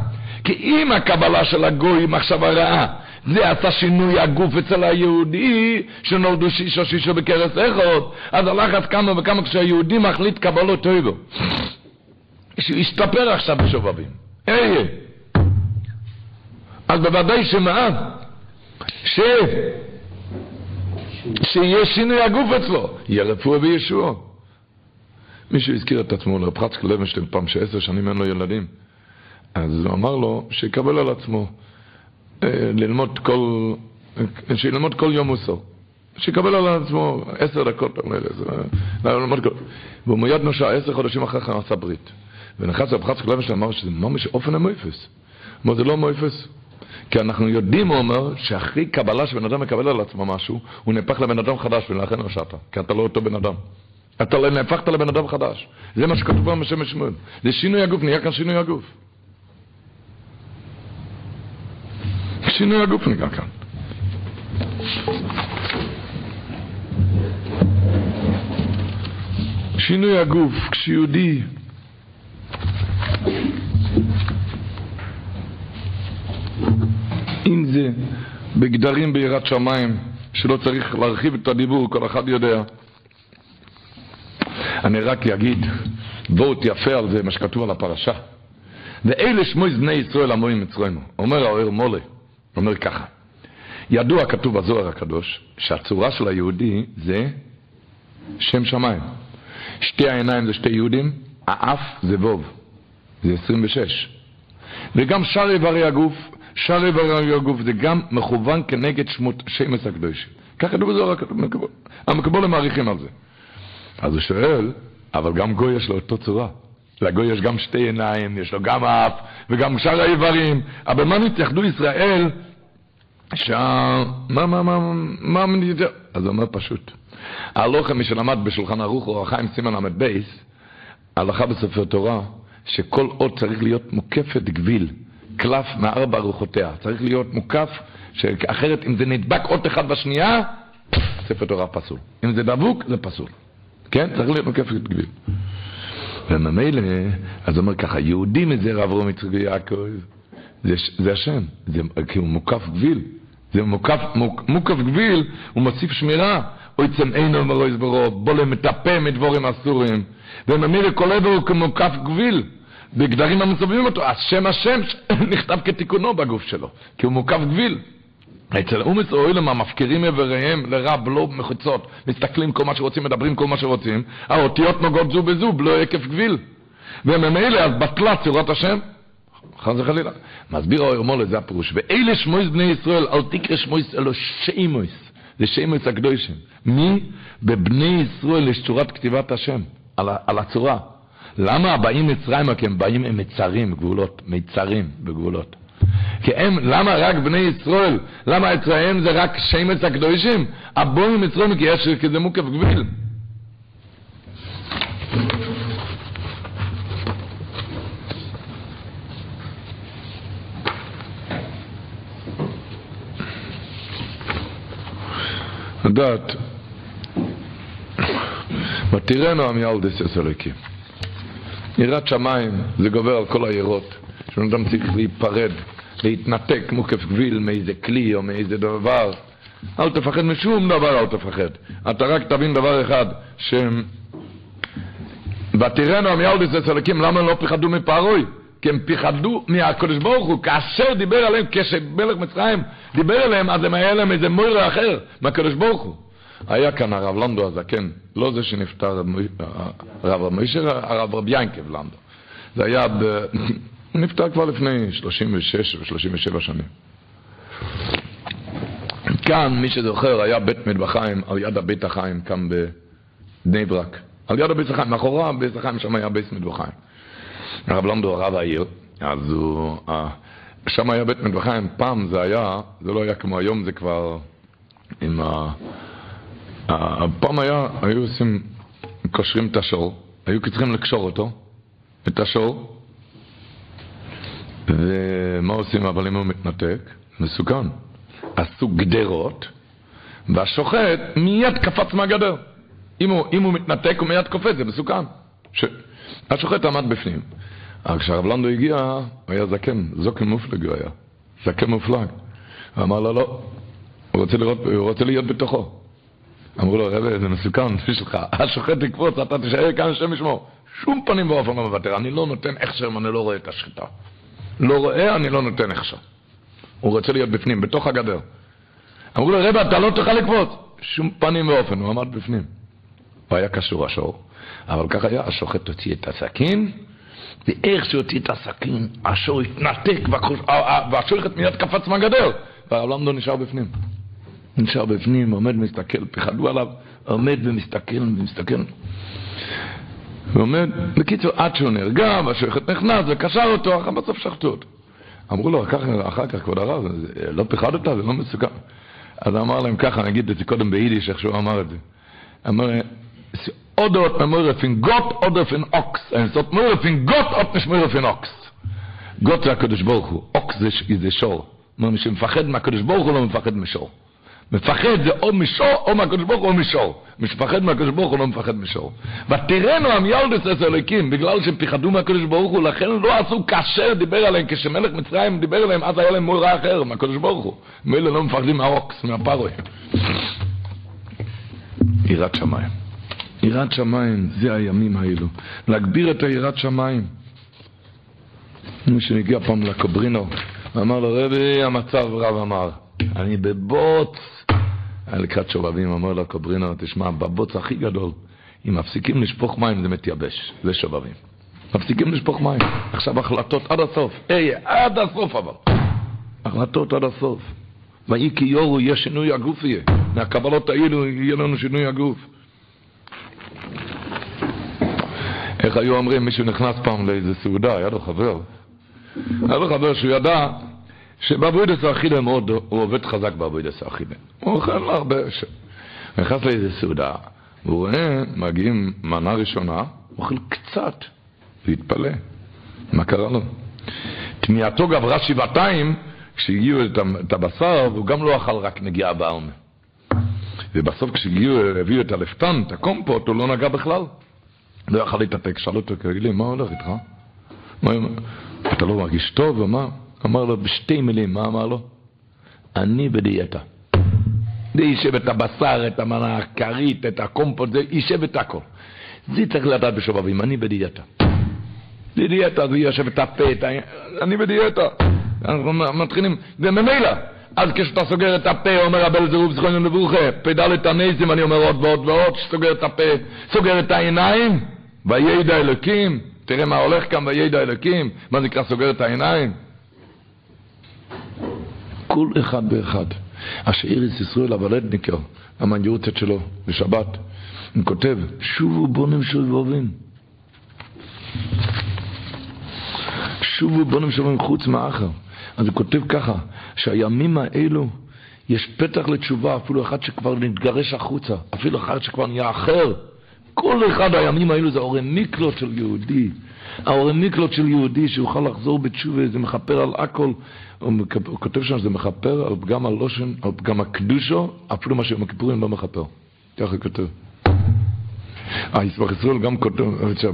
כי אם הקבלה של הגוי היא מחשבה רעה, זה עשה שינוי הגוף אצל היהודי, שנולדו שישו שישו בקרס איכות, אז הלחץ כמה וכמה כשהיהודי מחליט קבלות טויבו. שהוא ישתפר עכשיו בשובבים. איה. אז בוודאי שמה? ש... שיהיה שינוי הגוף אצלו, יהיה רפואה וישוע. מישהו הזכיר את עצמו לרב חצק לוינשטיין פעם שעשר שנים אין לו ילדים. אז הוא אמר לו שיקבל על עצמו אה, ללמוד כל, שילמוד כל יום מוסר. שיקבל על עצמו עשר דקות, אה, ללמוד כל... והוא מיד נושע, עשר חודשים אחרי כן עשה ברית. ונכנס לרב חצק לוינשטיין אמר שזה ממש אופן המויפס. אומר, זה לא מויפס. כי אנחנו יודעים, הוא אומר, שאחרי קבלה שבן אדם מקבל על עצמו משהו, הוא נהפך לבן אדם חדש, ולכן נושעת, כי אתה לא אותו בן אדם. אתה לא נהפכת לבן אדם חדש. זה מה שכתוב פה בשם שמואל. זה שינוי הגוף, נהיה כאן שינוי הגוף. שינוי הגוף נהיה כאן. שינוי הגוף, כשיהודי אם זה בגדרים ביראת שמיים, שלא צריך להרחיב את הדיבור, כל אחד יודע. אני רק אגיד וורט יפה על זה, מה שכתוב על הפרשה. ואלה שמוי בני ישראל עמוים מצרינו. אומר האוהר מולה, אומר ככה, ידוע כתוב בזוהר הקדוש, שהצורה של היהודי זה שם שמיים. שתי העיניים זה שתי יהודים, האף זה ווב, זה 26. וגם שאר איברי הגוף, שאר איברי הגוף זה גם מכוון כנגד שמות שמס הקדושים. ככה כתוב בזוהר המקבולים מעריכים על זה. אז הוא שואל, אבל גם גוי יש לו אותו צורה. לגוי יש גם שתי עיניים, יש לו גם אף, וגם שאר האיברים. אבל מה נתייחדו ישראל שה... מה, מה, מה, מה, מה, אז הוא אומר פשוט. ההלוכה, מי שלמד בשולחן ערוך אור החיים סימן ל"ב, הלכה בספר תורה, שכל אות צריך להיות מוקפת גביל, קלף מארבע רוחותיה. צריך להיות מוקף, אחרת אם זה נדבק אות אחד בשנייה, ספר תורה פסול. אם זה דבוק, זה פסול. כן? צריך להיות מוקפת גביל. וממילא, אז אומר ככה, יהודים את זה רב יצחק ויעקב, זה, זה השם, זה, כי הוא מוקף גביל. זה מוקף, מוק, מוקף גביל, הוא מוסיף שמירה. אוי צמאינו מרוי זברו, בולה מטפה מדבורים אסורים. וממילא כל עבר הוא כמוקף גביל. בגדרים המסובבים אותו, השם השם נכתב כתיקונו בגוף שלו, כי הוא מוקף גביל. אצל אומץ אוהלם המפקירים איבריהם לרע בלא מחוצות, מסתכלים כל מה שרוצים, מדברים כל מה שרוצים, האותיות נוגעות זו בזו, בלא היקף גביל. וממילא אז בטלה צורת השם, חס וחלילה. מסביר האור מולה, זה הפירוש. ואלה שמויס בני ישראל, אל תקרא שמויס אלו שימויס. זה שימויס הקדושים. מי? בבני ישראל יש צורת כתיבת השם, על, על הצורה. למה הבאים מצרימה? כי הם באים עם מצרים, גבולות, מצרים בגבולות. כי הם, למה רק בני ישראל? למה אצלם זה רק שמץ הקדושים? הבואים מצרים כי יש, כי זה מוקף גביל. לדעת, ותראינו עמיילדס יסלקי. יראת שמיים זה גובר על כל היראות, שבן אדם צריך להיפרד, להתנתק מוקף גביל מאיזה כלי או מאיזה דבר. אל תפחד משום דבר, אל תפחד. אתה רק תבין דבר אחד, ש... ותראינו עמיילדס יסלקים, למה לא פחדו מפרוי? כי הם פחדו מהקדוש ברוך הוא, כאשר דיבר עליהם, כשמלך מצרים דיבר עליהם, אז הם היה להם איזה מוירה אחר מהקדוש ברוך הוא. היה כאן הרב לנדו הזקן, לא זה שנפטר, הרב מוישה, הרב רב ינקב לנדו. זה היה, ב... הוא נפטר כבר לפני 36 ו-37 שנים. כאן, מי שזוכר, היה בית מטבחיים על יד הבית החיים, כאן בבני ברק. על יד הבית החיים, מאחורה בית החיים שם היה בית מטבחיים. הרב לנדו, הרב העיר, אז הוא, שם היה בית מטבחיים, פעם זה היה, זה לא היה כמו היום, זה כבר עם ה... פעם היה, היו עושים, קושרים את השור, היו צריכים לקשור אותו, את השור, ומה עושים אבל אם הוא מתנתק? מסוכן. עשו גדרות, והשוחט מיד קפץ מהגדר. אם הוא, אם הוא מתנתק הוא מיד קופץ, זה מסוכן. ש... השוחט עמד בפנים. אבל כשהרב לנדו הגיע, הוא היה זקן, זוקן מופלג הוא היה. זקן מופלג. הוא אמר לו, לא, הוא רוצה, לראות, הוא רוצה להיות בתוכו. אמרו לו, רבי, זה מסוכן בשבילך, השוחט תקפוץ, אתה תישאר כאן, השם ישמור. שום פנים ואופן לא מוותר, אני לא נותן הכשר אני לא רואה את השחיטה. לא רואה, אני לא נותן הכשר. הוא רוצה להיות בפנים, בתוך הגדר. אמרו לו, רבי, אתה לא תוכל לקפוץ. שום פנים ואופן, הוא עמד בפנים. הוא היה קשור השור, אבל כך היה, השוחט הוציא את הסכין, ואיך שהוציא את הסכין, השור התנתק, והשוחט מיד קפץ מהגדר, והרב למדו נשאר בפנים. נשאר בפנים, עומד ומסתכל, פחדו עליו, עומד ומסתכל ומסתכל. ועומד, בקיצור, עד שהוא נרגע, והשוחט נכנס וקשר אותו, אחר בסוף שחטו אותו. אמרו לו, אחר, אחר כך, כבוד הרב, לא פחדת? זה לא מסוכן. אז אמר להם ככה, אני אגיד את זה קודם ביידיש, איך שהוא אמר את זה. אמר, man mehr von Gott oder von Ochs. Es hat mehr von Gott hat nicht mehr von Ochs. Gott ist הקדוש ברוך הוא. אוקס זה, זה שור. מי שמפחד מהקדוש ברוך הוא לא מפחד משור. מפחד זה או משור או מהקדוש ברוך הוא או משור. מי שמפחד מהקדוש ברוך הוא לא מפחד משור. ותראינו המיילדס אצל אלוקים, בגלל שהם פחדו מהקדוש ברוך הוא, לכן לא עשו כאשר דיבר עליהם, כשמלך מצרים דיבר עליהם, אז היה להם מורה אחר מהקדוש ברוך הוא. מילא לא מפחדים מהאוקס, מהפרוי. יראת שמיים. יראת שמיים, זה הימים האלו. להגביר את היראת שמיים. מי שנגיע פעם לקוברינו, אמר לו, רבי, המצב רב אמר, אני בבוץ. היה לקראת שובבים, אמר לו קוברינו, תשמע, בבוץ הכי גדול, אם מפסיקים לשפוך מים זה מתייבש, זה שובבים. מפסיקים לשפוך מים. עכשיו החלטות עד הסוף. אהיה, עד הסוף אבל. החלטות עד הסוף. ויהי כי יורו, יהיה שינוי הגוף יהיה. מהקבלות האלו יהיה לנו שינוי הגוף. איך היו אומרים, מישהו נכנס פעם לאיזה סעודה, היה לו חבר. היה לו חבר שהוא ידע שבעבודת האכילה מאוד, הוא עובד חזק בעבודת האכילה. הוא אוכל הרבה, ש... נכנס לאיזה סעודה, והוא רואה, מגיעים מנה ראשונה, הוא אוכל קצת, והתפלא. מה קרה לו? תמיהתו גברה שבעתיים כשהגיעו את הבשר, והוא גם לא אכל רק נגיעה בעלמה. ובסוף כשהגיעו, הביאו את הלפתן, את הקומפוט, הוא לא נגע בכלל. לא יכל להתאפק, שאל אותו, תגיד לי, מה הולך איתך? אתה לא מרגיש טוב? ומה? אמר לו בשתי מילים, מה אמר לו? אני בדיאטה. זה יישב את הבשר, את המנה הכרית, את הקומפוט, זה יישב את הכל. זה צריך לדעת בשובבים, אני בדיאטה. בדיאטה, זה יושב את הפה, את ה... אני בדיאטה. אנחנו מתחילים, וממילא, אז כשאתה סוגר את הפה, אומר רבל זירוב זכרנו לברוכה, את הניסים, אני אומר עוד ועוד ועוד, סוגר את הפה, סוגר את העיניים, וידע אלוקים, תראה מה הולך כאן וידע אלוקים, מה נקרא סוגר את העיניים? כל אחד ואחד. אשר איריס ישראל הוולדניקר, המנג'ורצת שלו, בשבת, הוא כותב, שובו בונים שובבים. שובו בונים שובבים חוץ מאחר. אז הוא כותב ככה, שהימים האלו יש פתח לתשובה, אפילו אחד שכבר נתגרש החוצה, אפילו אחד שכבר נהיה אחר. כל אחד הימים האלו זה האורי מיקלות של יהודי. האורי מיקלות של יהודי שיוכל לחזור בתשובה, זה מכפר על הכל. הוא, כותב שם שזה מכפר על פגם הלושן, על פגם הקדושו, אפילו מה שיום הכיפורים לא מכפר. ככה כותב. היסבך ישראל גם כותב,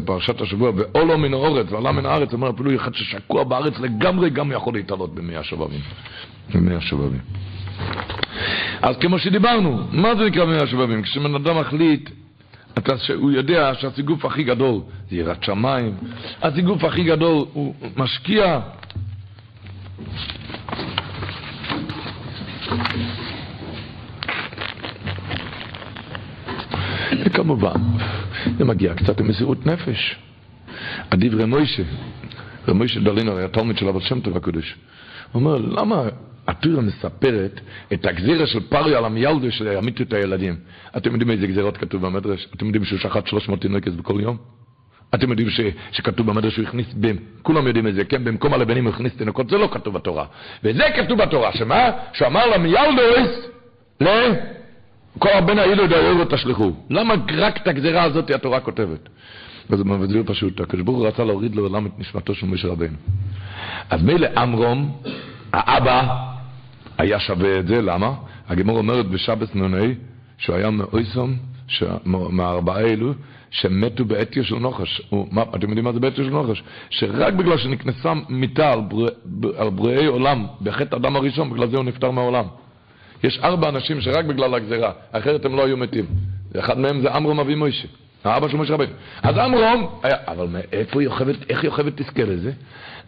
פרשת השבוע, ואולו מן האורץ ועלה מן הארץ, אומר אפילו אחד ששקוע בארץ לגמרי גם יכול להתעלות במאה השבבים. במאה השבבים. אז כמו שדיברנו, מה זה נקרא במאה השבבים? כשבן אדם מחליט, הוא יודע שהסיגוף הכי גדול זה יראת שמיים, הסיגוף הכי גדול הוא משקיע וכמובן, זה מגיע קצת למסירות נפש. עדיף רמוישה, רמוישה דלינו היה תלמיד של אבא שם טוב הקדוש. הוא אומר, למה התורה מספרת את הגזירה של פריה על המיילדו שימיתו את הילדים? אתם יודעים איזה גזירות כתוב במדרש? אתם יודעים שהוא שחט 300 תינוקת בכל יום? אתם יודעים ש, שכתוב במדרש שהוא הכניס, ב, כולם יודעים את זה, כן? במקום הלבנים הוא הכניס תינוקות, זה לא כתוב בתורה. וזה כתוב בתורה, שמה? שהוא אמר למיילדוס, ל... כל הבן האילו דייר ותשלחו. למה רק את הגזירה הזאת התורה כותבת? וזה מסביר פשוט, הקדוש ברוך הוא רצה להוריד לעולם את נשמתו של משה רבנו. אז מילא עמרום, האבא, היה שווה את זה, למה? הגמור אומרת בשבס נ"ה, שהוא היה מאויסום, מהארבעה אלו, שמתו בעטיו של נוחש. מה, אתם יודעים מה זה בעטיו של נוחש? שרק בגלל שנכנסה מיטה על, בר, על בריאי עולם, בחטא אדם הראשון, בגלל זה הוא נפטר מהעולם. יש ארבע אנשים שרק בגלל הגזירה, אחרת הם לא היו מתים. אחד מהם זה עמרום אבי מוישה, האבא של משה רבינו. אז עמרום, היה, אבל מאיפה יוכבד, איך יוכבד תזכה לזה?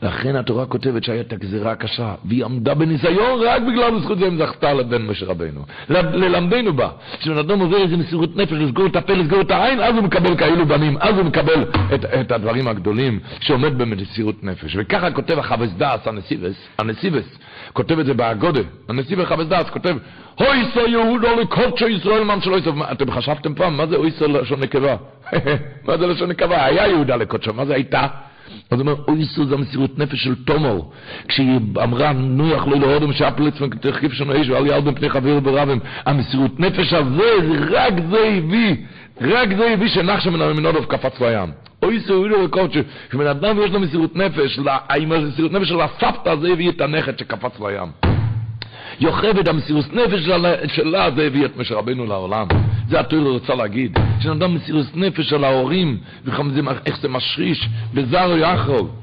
לכן התורה כותבת שהייתה הגזירה הקשה, והיא עמדה בניסיון רק בגלל בזכות זה אם זכתה לבן משה רבינו. ללמדנו בה, כשבן אדם עובר איזה מסירות נפש, לסגור את הפה, לסגור את העין, אז הוא מקבל כאלו בנים, אז הוא מקבל את, את הדברים הגדולים שעומד במסירות נפש. וככה כותב החבס דאס, הנסיבס, הנסיבס, כותב את זה באגודה, הנשיא בחבס דאס כותב, הוי סו יהודו לקודשו ישראל מן שלא יסוף, אתם חשבתם פעם, מה זה אוי סו לשון נקבה? מה זה לשון נקבה? היה יהודה לקודשו, מה זה הייתה? אז הוא אומר, אוי זה המסירות נפש של תומר, כשהיא אמרה, נויח לא להודם שאפלץ ותרחיב שם האש ואל יעל פני חבר ברבים, המסירות נפש הזה, רק זה הביא, רק זה הביא שנחשם מן המנודוב קפץ לים. אוי סו אוי לו לקודשו, כשבן אדם יש לו מסירות נפש, עם המסירות נפש של הסבתא זה הביא את הנכד שקפץ לים. יוכבד המסירות נפש שלה, זה הביא את משה רבנו לעולם. זה התורה רוצה להגיד. כשאדם מסירות נפש של ההורים, איך זה משריש, בזר או יחרוב.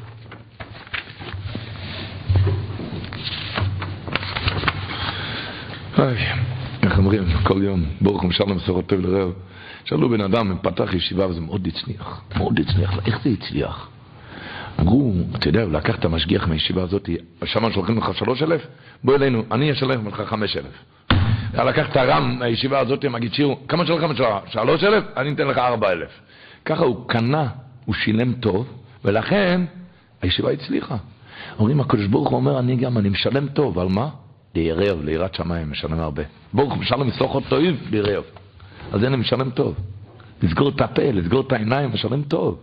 איך אומרים כל יום, ברוך הוא שלום מסורת טוב לרעהו. שאלו בן אדם, פתח ישיבה וזה מאוד הצליח, מאוד הצליח, איך זה הצליח? אמרו, אתה יודע, הוא לקח את המשגיח מהישיבה הזאת, שם שולחים לך שלוש אלף? בוא אלינו, אני אשלם לך חמש אלף. לקח את הרם מהישיבה הזאת, מגיד שיר, כמה שלך משלם? שלוש אלף? אני אתן לך ארבע אלף. ככה הוא קנה, הוא שילם טוב, ולכן הישיבה הצליחה. אומרים, הקדוש ברוך הוא אומר, אני גם, אני משלם טוב, על מה? לירב, ליראת שמיים, משלם הרבה. ברוך הוא משלם מסוכות טועים, לירב. אז אני משלם טוב. לסגור את הפה, לסגור את העיניים, משלם טוב.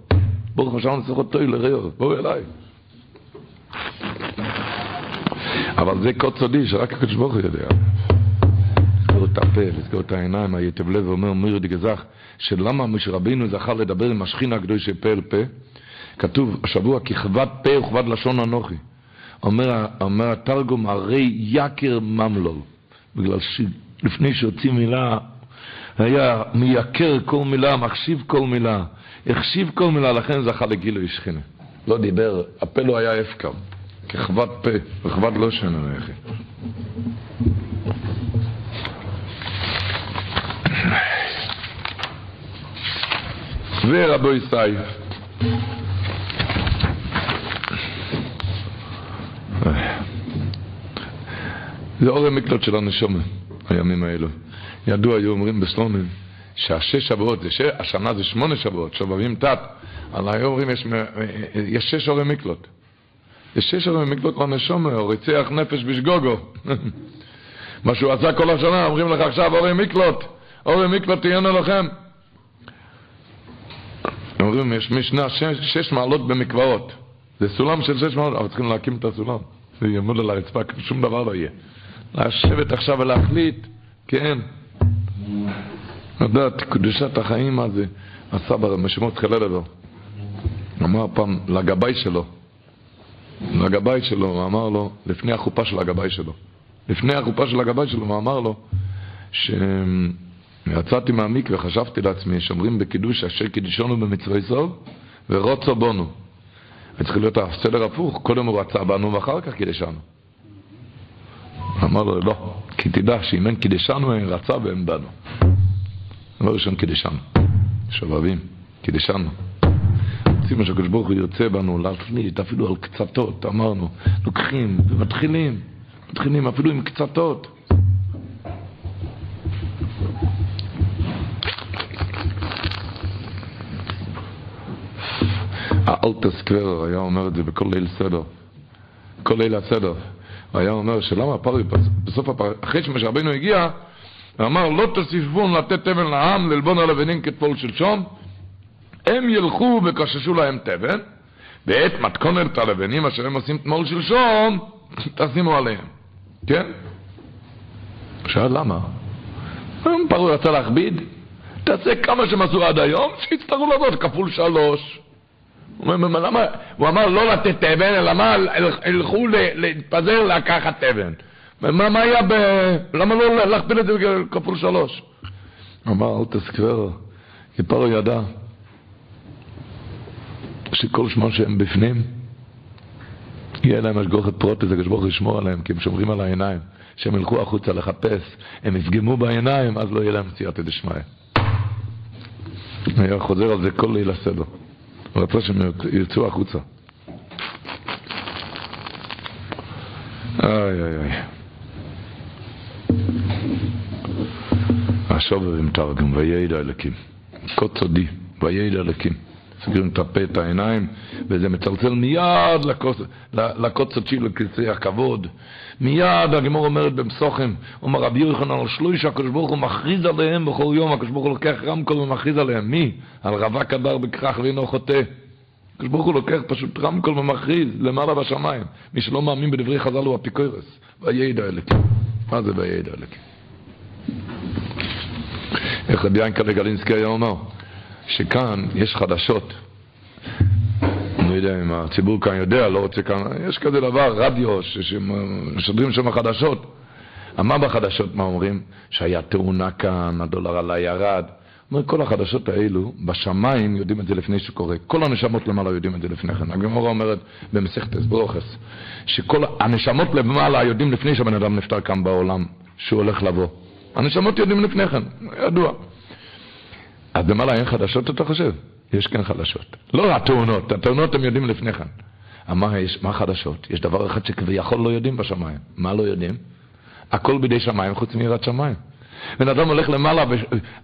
ברוך השם נצליח אותו לרעהו, בואו אליי. אבל זה קוד סודי שרק הקדוש ברוך הוא יודע. לסגור את הפה, לסגור את העיניים, היטב לב אומר מירי דגזך, שלמה משה רבינו זכה לדבר עם השכינה הקדוש פה אל פה? כתוב השבוע, ככבד פה וכבד לשון אנוכי. אומר, אומר התרגום, הרי יקר ממלול. בגלל שלפני שהוציא מילה, היה מייקר כל מילה, מחשיב כל מילה, החשיב כל מילה, לכן זכה לגילוי שכינה. לא דיבר, הפה לא היה הפקר, ככבד פה וכבד לא שנה ורבו ישראל זה אור המקלט של הנשומה, הימים האלו. ידוע, היו אומרים בסלומים, שהשש שבועות, זה ש... השנה זה שמונה שבועות, שובבים תת, אבל היו אומרים, יש, יש שש אורי מקלוט. יש שש אורי מקלוט לנשומה, הוא ריצח נפש בשגוגו. מה שהוא עשה כל השנה, אומרים לך עכשיו אורי מקלוט, אורי מקלוט תהיינו לכם. אומרים, יש משנה שש, שש מעלות במקוואות. זה סולם של שש מעלות, אבל צריכים להקים את הסולם. זה יעמוד על הרצפה, שום דבר לא יהיה. לשבת עכשיו ולהחליט, כן. לדעת, קדושת החיים, מה זה? הסבא, משמעות חלל לו. אמר פעם לגבאי שלו, לגבאי שלו, אמר לו, לפני החופה של הגבאי שלו, לפני החופה של הגבאי שלו, הוא אמר לו, שיצאתי מהמקווה, חשבתי לעצמי, שאומרים בקידוש, אשר קידישונו במצווי סוב, ורוצו בונו. צריך להיות הסדר הפוך, קודם הוא רצה בנו ואחר כך קידשנו. אמר לו, לא, כי תדע שאם אין קידשנו, אין רצה ואין בנו. דבר ראשון, קידשנו. שובבים, קידשנו. רוצים שהקדוש ברוך הוא ירצה בנו להפליט אפילו על קצתות, אמרנו, לוקחים ומתחילים, מתחילים אפילו עם קצתות. האלטר סקוורר היה אומר את זה בכל ליל סדר, כל ליל הסדר. הוא היה אומר שלמה הפרי, בסוף הפרי, אחרי שמשה רבינו הגיע, הוא אמר לא תוסיפון לתת תבן לעם, ללבון הלבנים כתפול שלשום, הם ילכו וקששו להם תבן, ואת מתכונת הלבנים אשר הם עושים תמול שלשום, תשימו עליהם. כן? שאל למה? פרעה רצה להכביד, תעשה כמה שהם עשו עד היום, שיצטרכו לעשות כפול שלוש. הוא אמר לא לתת תבן, אלא מה, הלכו להתפזר לקחת תבן. מה, היה ב... למה לא להכפיל את זה כפול שלוש? אמר, אל תסקבר, כי פרו ידע שכל שמון שהם בפנים, יהיה להם השגוחת פרוטס, הקדוש ברוך ישמור עליהם, כי הם שומרים על העיניים. שהם ילכו החוצה לחפש, הם יפגמו בעיניים, אז לא יהיה להם סייעתא דשמיא. היה חוזר על זה כל ליל הסדר. הוא רצה שהם יצאו החוצה. איי איי איי. השובר עם תרגם, וידע אלוקים. קוד סודי, וידע אלוקים. סוגרים את הפה, את העיניים, וזה מצלצל מיד לקוד סודשי, לקצי הכבוד. מיד הגמור אומרת במסוכם, אומר רבי יוחנן על שלוש הקדוש ברוך הוא מכריז עליהם בכל יום, הקדוש ברוך הוא לוקח רמקול ומכריז עליהם. מי? על רווק הדר בכרך ואינו חוטא. הקדוש ברוך הוא לוקח פשוט רמקול ומכריז למעלה בשמיים. מי שלא מאמין בדברי חז"ל הוא אפיקורס. וידע אלוקים. מה זה וידע אלוקים? איך רבי ינקלה גלינסקי היה אומר? שכאן יש חדשות. אני לא יודע אם הציבור כאן יודע, לא רוצה כאן, יש כזה דבר, רדיו, שמשדרים שם חדשות. מה בחדשות, מה אומרים? שהיה תאונה כאן, הדולר עלה ירד. אומר, כל החדשות האלו, בשמיים יודעים את זה לפני שקורה. כל הנשמות למעלה יודעים את זה לפני כן. הגמורה אומרת במסכת אסברוכס, שכל הנשמות למעלה יודעים לפני שהבן אדם נפטר כאן בעולם, שהוא הולך לבוא. הנשמות יודעים לפני כן, ידוע. אז למעלה אין חדשות, אתה חושב? יש כן חדשות. לא התאונות, התאונות הם יודעים לפני כן. מה, יש, מה חדשות? יש דבר אחד שכביכול לא יודעים בשמיים. מה לא יודעים? הכל בידי שמיים חוץ מיראת שמיים. בן אדם הולך למעלה, ו...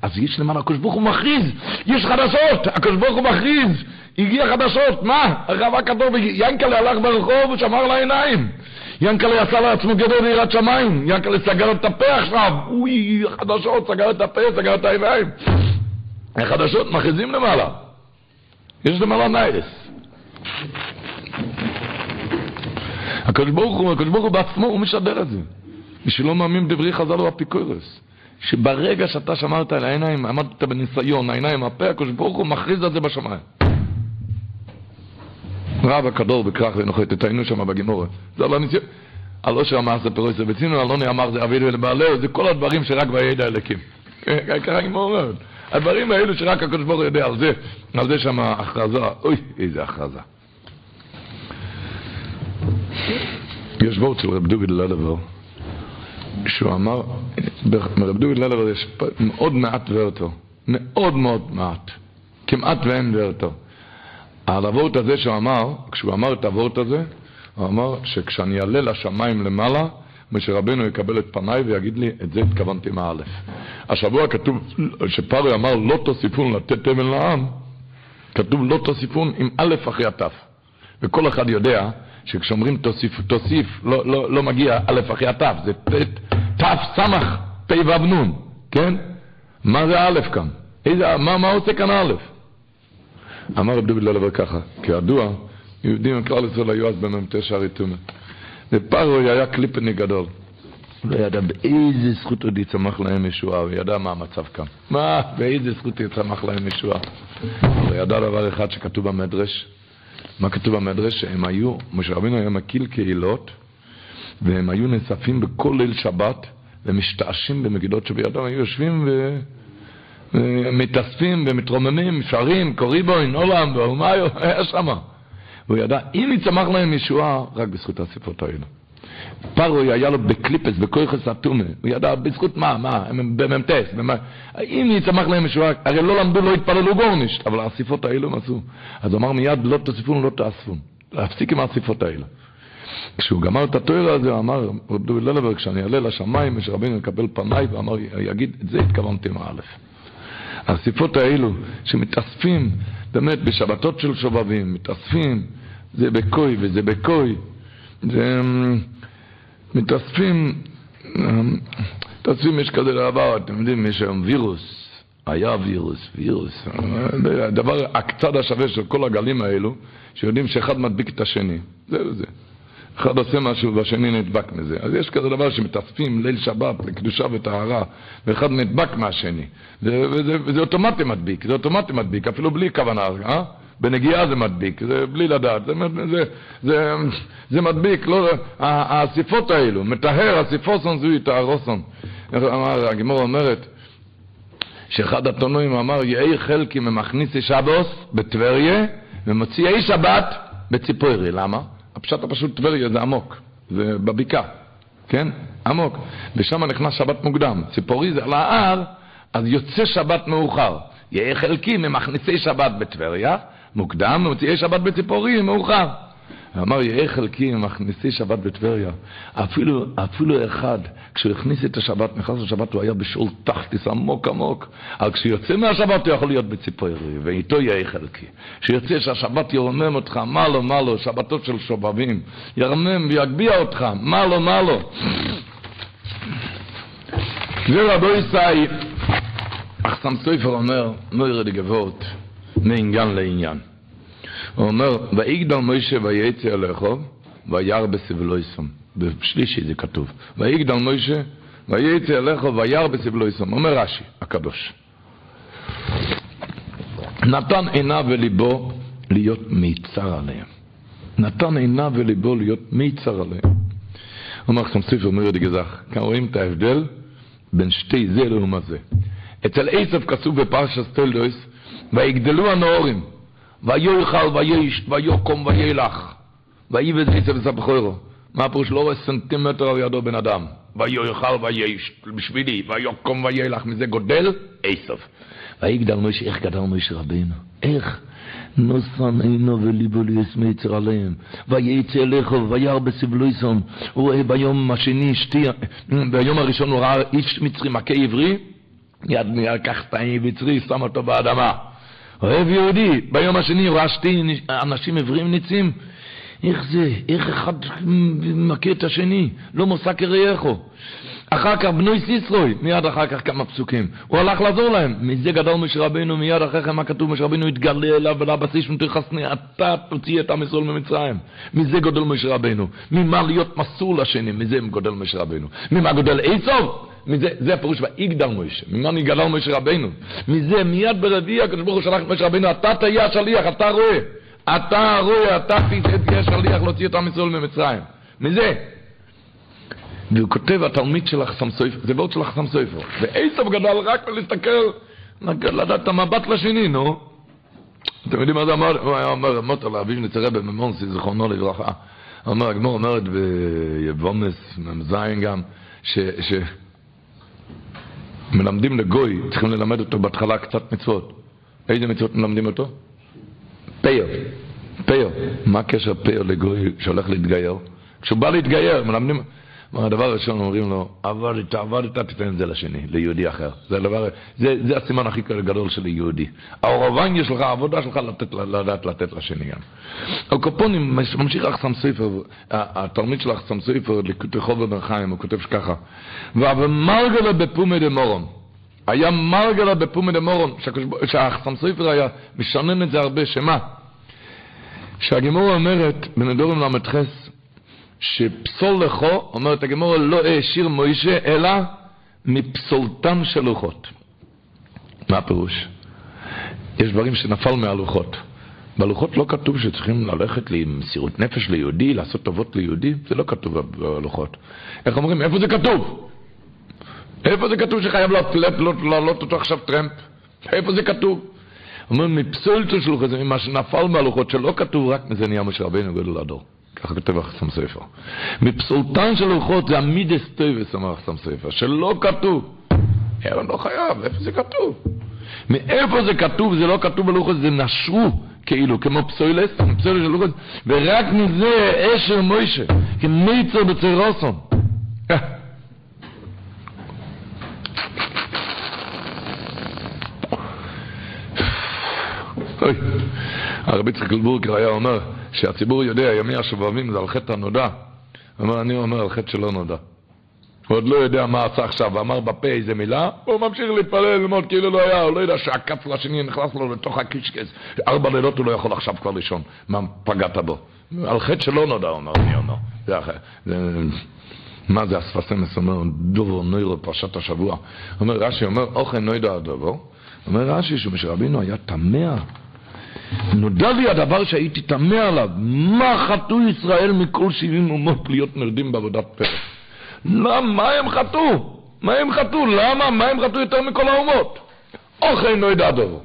אז יש למעלה, הקדוש ברוך הוא מכריז, יש חדשות, הקדוש ברוך הוא מכריז, הגיע חדשות, מה? הרב הכתוב, ינקלה הלך ברחוב ושמר לעיניים. ינקלה עשה לעצמו גדר ליראת שמיים, ינקלה סגר את הפה עכשיו, אוי, חדשות, סגר את הפה, סגר את העיניים. החדשות מכריזים למעלה. יש למעלה news. הקדוש ברוך הוא, הקדוש ברוך הוא בעצמו, הוא משדר את זה. מי שלא מאמין בדברי חז"ל הוא אפיקורס. שברגע שאתה שמרת על העיניים, עמדת בניסיון, העיניים, הפה, הקדוש ברוך הוא מכריז על זה בשמיים. רב הכדור בכרך ונוחת, תתיינו שם בגימורת. זה לא ניסיון. על אושר המעשה פירוש וצינו, אלוני אמר זה אבינו ולבעלהו, זה כל הדברים שרק בידע אלוקים. ככה גימור אומרת. הדברים האלו שרק הקדוש ברוך הוא יודע על זה, על זה שם הכרזה, אוי, איזה הכרזה. יש וורט של רב דוד ללבר, שהוא אמר, ברב דוד ללבר יש מאוד מעט ורטו, מאוד מאוד מעט, כמעט ואין ורטו. על הוורט הזה שהוא אמר, כשהוא אמר את הוורט הזה, הוא אמר שכשאני אעלה לשמיים למעלה, משה רבנו יקבל את פניי ויגיד לי, את זה התכוונתי מאלף. השבוע כתוב שפרוי אמר לא תוסיפון לתת תבן לעם, כתוב לא תוסיפון עם א' אחרי הת'. וכל אחד יודע שכשאומרים תוסיף, תוסיף לא, לא, לא מגיע א' אחרי הת', זה ת' סמך, פ' ו' נ', כן? מה זה א' כאן? איזה, מה, מה עושה כאן א'? אמר רב דוד ללבר ככה, כידוע, יהודים מכלל ישראל היו אז במ"ט שערי תומה. ופרוי היה קליפני גדול. הוא לא ידע באיזה זכות עוד יצמח להם ישועה, הוא ידע מה המצב כאן. מה, באיזה זכות יצמח להם ישועה. הוא ידע דבר אחד שכתוב במדרש. מה כתוב במדרש? שהם היו, משה רבינו היה מקיל קהילות, והם היו נאספים בכל ליל שבת, ומשתעשים במגילות שבידם, היו יושבים ו... מתאספים ומתרוממים, שרים, קוריבוין, עולם, והאומיו, היה שמה. והוא ידע, אם יצמח להם ישועה, רק בזכות האספות האלה. פרוי היה לו בקליפס, בכויכס אטומה, הוא ידע בזכות מה, מה, במ"טס, אם יצמח להם ישועה, הרי לא למדו, לא התפללו גורנישט, אבל האספות האלו הם עשו. אז הוא אמר מיד, לא תוסיפון, לא תאספון. להפסיק עם האספות האלה. כשהוא גמר את התואר הזה, הוא אמר, רב דוד ללבר, כשאני אעלה לשמיים, שרבינו יקבל פניי, ואמר, יגיד, את זה התכוונתי מאלף. האספות האלו שמתאספים באמת בשבתות של שובבים, מתאספים, זה בקוי וזה בקוי, זה מתאספים, מתאספים יש כזה דבר, אתם יודעים, יש היום וירוס, היה וירוס, וירוס, הדבר, הקצד השווה של כל הגלים האלו, שיודעים שאחד מדביק את השני, זהו זה. אחד עושה משהו והשני נדבק מזה. אז יש כזה דבר שמתאספים ליל שבת לקדושה וטהרה, ואחד נדבק מהשני. זה, וזה, וזה אוטומטי מדביק, זה אוטומטי מדביק, אפילו בלי כוונה, אה? בנגיעה זה מדביק, זה בלי לדעת, זה, זה, זה, זה מדביק, לא, האסיפות האלו, מטהר אסיפוסון זוהי טהרוסון. הגמור אומרת, שאחד התונועים אמר, יהי חלקי ממכניסי שבוס בטבריה, ומוציאי שבת בציפורי, למה? הפשט הפשוט טבריה זה עמוק, זה בבקעה, כן? עמוק. ושם נכנס שבת מוקדם. ציפורי זה על ההר, אז יוצא שבת מאוחר. יהיה חלקי ממכניסי שבת בטבריה, מוקדם, ומוציאי שבת בציפורי, מאוחר. ואמר, יהיה חלקי מכניסי שבת בטבריה. אפילו, אפילו אחד, כשהוא הכניס את השבת, נכנס לשבת, הוא היה בשאול תחתיס עמוק עמוק. אבל כשיוצא מהשבת הוא יכול להיות בציפורי, ואיתו יהיה חלקי. כשיוצא שהשבת ירומם אותך, מה לו, מה לו, שבתות של שובבים, ירמם ויגביה אותך, מה לו, מה לו. זה רבו ישאי, אך סם סופר אומר, לא ירד גבות, מעניין לעניין. הוא אומר, ויגדל מוישה ויצא אליכו, וירא בסבלויסום. בשלישי זה כתוב. ויגדל מוישה ויצא אליכו וירא בסבלויסום. אומר רש"י, הקדוש. נתן עיניו וליבו להיות מיצר עליהם. נתן עיניו וליבו להיות מיצר עליהם. אומר לכם ספר מורד גזח, כאן רואים את ההבדל בין שתי זה לאום הזה. אצל עשב כתוב בפרשת תלדויס, ויגדלו הנאורים, ויאכל ויש ויוקום וילך. ויבד עשב סבחורו מה פירוש? לא רואה סנטימטר על ידו בן אדם. ויאכל ויש בשבילי ויוקום וילך. מזה גודל עשב ויגדל משה איך גדל משה רבינו? איך? נוסן עינו וליבו ליסמי יצר עליהם. וייצא אליך וירא בסבלויסון הוא רואה ביום השני שתי ביום הראשון הוא ראה איש מצרי מכה עברי. יד לקח את המצרי שם אותו באדמה אוהב יהודי, ביום השני הוא ראה שתי אנשים עברים ניצים, איך זה? איך אחד מכה את השני? לא מוסר כרעייכו. אחר כך בנוי סיסרוי, מיד אחר כך כמה פסוקים. הוא הלך לעזור להם. מזה גדול משה רבינו, מיד אחרי כן מה כתוב? משה רבינו התגלה אליו ולבסיס ותרחסני, אתה תוציא את עם ישראל ממצרים. מזה גודל משה רבינו. ממה להיות מסור לשני, מזה גודל משה רבינו. ממה גודל עיצוב? מזה, זה הפירוש ויגדל משה, ממה נגדל משה רבינו. מזה מיד ברביעי הקדוש ברוך הוא שלח את משה רבינו, אתה תהיה השליח, אתה רואה. אתה רואה, אתה תהיה השליח להוציא את עם ישראל ממצרים. מזה. והוא כותב, התלמיד של החסם סופר, זה ועוד של החסם סופר. ועשב גדל רק להסתכל, לדעת את המבט לשני, נו. אתם יודעים מה זה אמר? הוא היה אומר, מוטר לאביב נצרה בממונסי, זכרונו לברכה. אומר, הגמור אומרת ביבומס, מ"ז גם. ש... מלמדים לגוי, צריכים ללמד אותו בהתחלה קצת מצוות. איזה מצוות מלמדים אותו? פייר. פייר. מה הקשר פייר לגוי שהולך להתגייר? כשהוא בא להתגייר, מלמדים... הדבר הראשון אומרים לו, עבדת, עבדת, תיתן את זה לשני, ליהודי אחר. זה, הדבר, זה, זה הסימן הכי גדול של יהודי. העורבניה שלך, העבודה שלך, לתת, לדעת לתת לשני גם. הקופונים, ממשיך אחסם ספר, התלמיד של אחסם ספר, לכתוב בן חיים, הוא כותב ככה, ומרגלה בפומי דמורון. היה מרגלה בפומי דמורון, שהאחסם ספר היה משנן את זה הרבה, שמה? שהגימור אומרת, בנדורים ל"ח, שפסול לכו, אומרת הגמור, לא העשיר מוישה, אלא מפסולתם של לוחות. מה הפירוש? יש דברים שנפל מהלוחות. בלוחות לא כתוב שצריכים ללכת למסירות נפש ליהודי, לעשות טובות ליהודי, זה לא כתוב בלוחות. איך אומרים? איפה זה כתוב? איפה זה כתוב שחייב לעלות אותו עכשיו טרמפ? איפה זה כתוב? אומרים, מפסולתו של לוחות, זה ממה שנפל מהלוחות, שלא כתוב רק מזה נהיה משה רבינו גדול הדור. ככה כותב החסם ספר. מפסולתן של לוחות זה המידס טויבס, אמר החסם ספר, שלא כתוב. אבל לא חייב, איפה זה כתוב? מאיפה זה כתוב? זה לא כתוב בלוחות, זה נשרו, כאילו, כמו פסולס, פסולס של לוחות, ורק מזה אשר מוישה, כמיצר בצרוסון. הרבי יצחק אלבורקר היה אומר, שהציבור יודע, ימי השובבים זה על חטא הנודע. אומר, אני אומר על חטא שלא נודע. הוא עוד לא יודע מה עשה עכשיו, ואמר בפה איזה מילה, הוא ממשיך להתפלל, ללמוד כאילו לא היה, הוא לא יודע שהקצל השני נכנס לו לתוך הקישקס. ארבע לילות הוא לא יכול עכשיו כבר לישון. מה פגעת בו? על חטא שלא נודע, אומר, אומר. זה, זה, מה זה אספסמס אומר, דובר נוירו פרשת השבוע. אומר רש"י, אומר, אוכל נוידע הדובר. אומר רש"י שמשה היה תמה נודע לי הדבר שהייתי תמה עליו, מה חטאו ישראל מכל שבעים אומות להיות מרדים בעבודת פרק? למה, מה הם חטאו? מה הם חטאו? למה? מה הם חטאו יותר מכל האומות? אוכל נוידע דובו.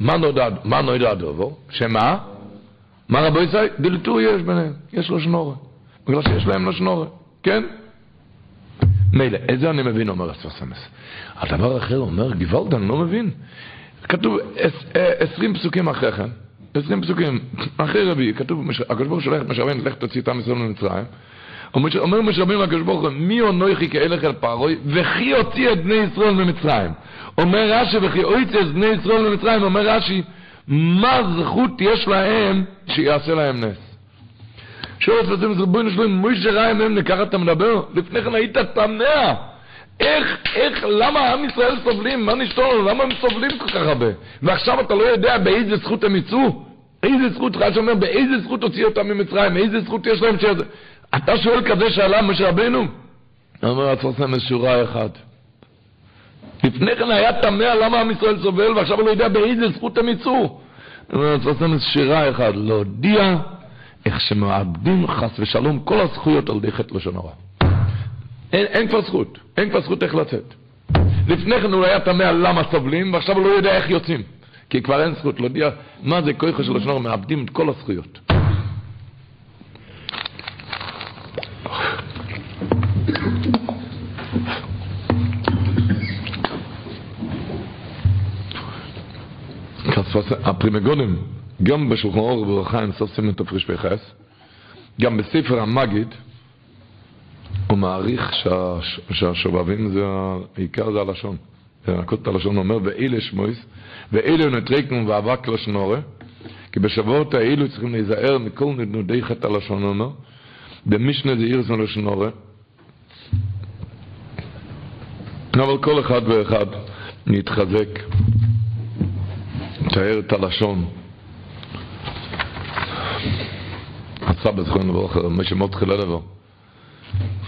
מה נודע, מה נוידע דובו? שמה? מה רבו ישראל? דלתור יש ביניהם, יש לו שנורת. בגלל שיש להם לו שנורת, כן? מילא, איזה אני מבין, אומר אספסמס. הדבר האחר אומר, גוואלד, אני לא מבין. כתוב עשרים פסוקים אחרי כן, עשרים פסוקים, אחרי רביעי, כתוב, הקדוש ברוך הוא שולח את משה רבינו, לך תוציא את עם ישראל ממצרים. אומר משה רבינו לקדוש ברוך הוא, מי אונוכי כאלך אל פרוי, וכי הוציא את בני ישראל ממצרים. אומר רש"י, וכי הוציא את בני ישראל ממצרים, אומר רש"י, מה זכות יש להם שיעשה להם נס? שואל את עצמם, ריבונו שלום, מוישה רעי מהם לככה אתה מדבר? לפני כן היית תמה. איך, איך, למה עם ישראל סובלים? מה נשתול? למה הם סובלים כל כך הרבה? ועכשיו אתה לא יודע באיזה זכות הם יצאו? איזה זכות, רש"י אומר, באיזה זכות הוציא אותם ממצרים? איזה זכות יש להם ש... אתה שואל כזה שאלה משה רבנו? אומר הצרסם שורה אחת. לפני כן היה תמה למה עם ישראל סובל, ועכשיו הוא לא יודע באיזה זכות הם יצאו. אומר הצרסם שירה אחת, להודיע איך שמאבדים חס ושלום כל הזכויות על ידי חטא לשון הרע. אין, אין כבר זכות, אין כבר זכות איך לצאת. לפני כן הוא היה תמה למה סובלים, ועכשיו הוא לא יודע איך יוצאים. כי כבר אין זכות להודיע מה זה כויכו של השנור, מאבדים את כל הזכויות. הפרימגונים, גם בשולחן אור וברכה הם סופסים את הפריש פחס, גם בספר המגיד, הוא מעריך שה, שהשובבים זה, העיקר זה הלשון. את הלשון, אומר, ואלה שמויס, ואלה נטרקנו ואבק לא שנורה, כי בשבועות האלו צריכים להיזהר מכל נדנודי חטא לשון עונו, במשנה זה אירס מלשון הורה. אבל כל אחד ואחד נתחזק, תאר את הלשון. הסבא זכרנו לברכה, מי שמותחיל לדבר,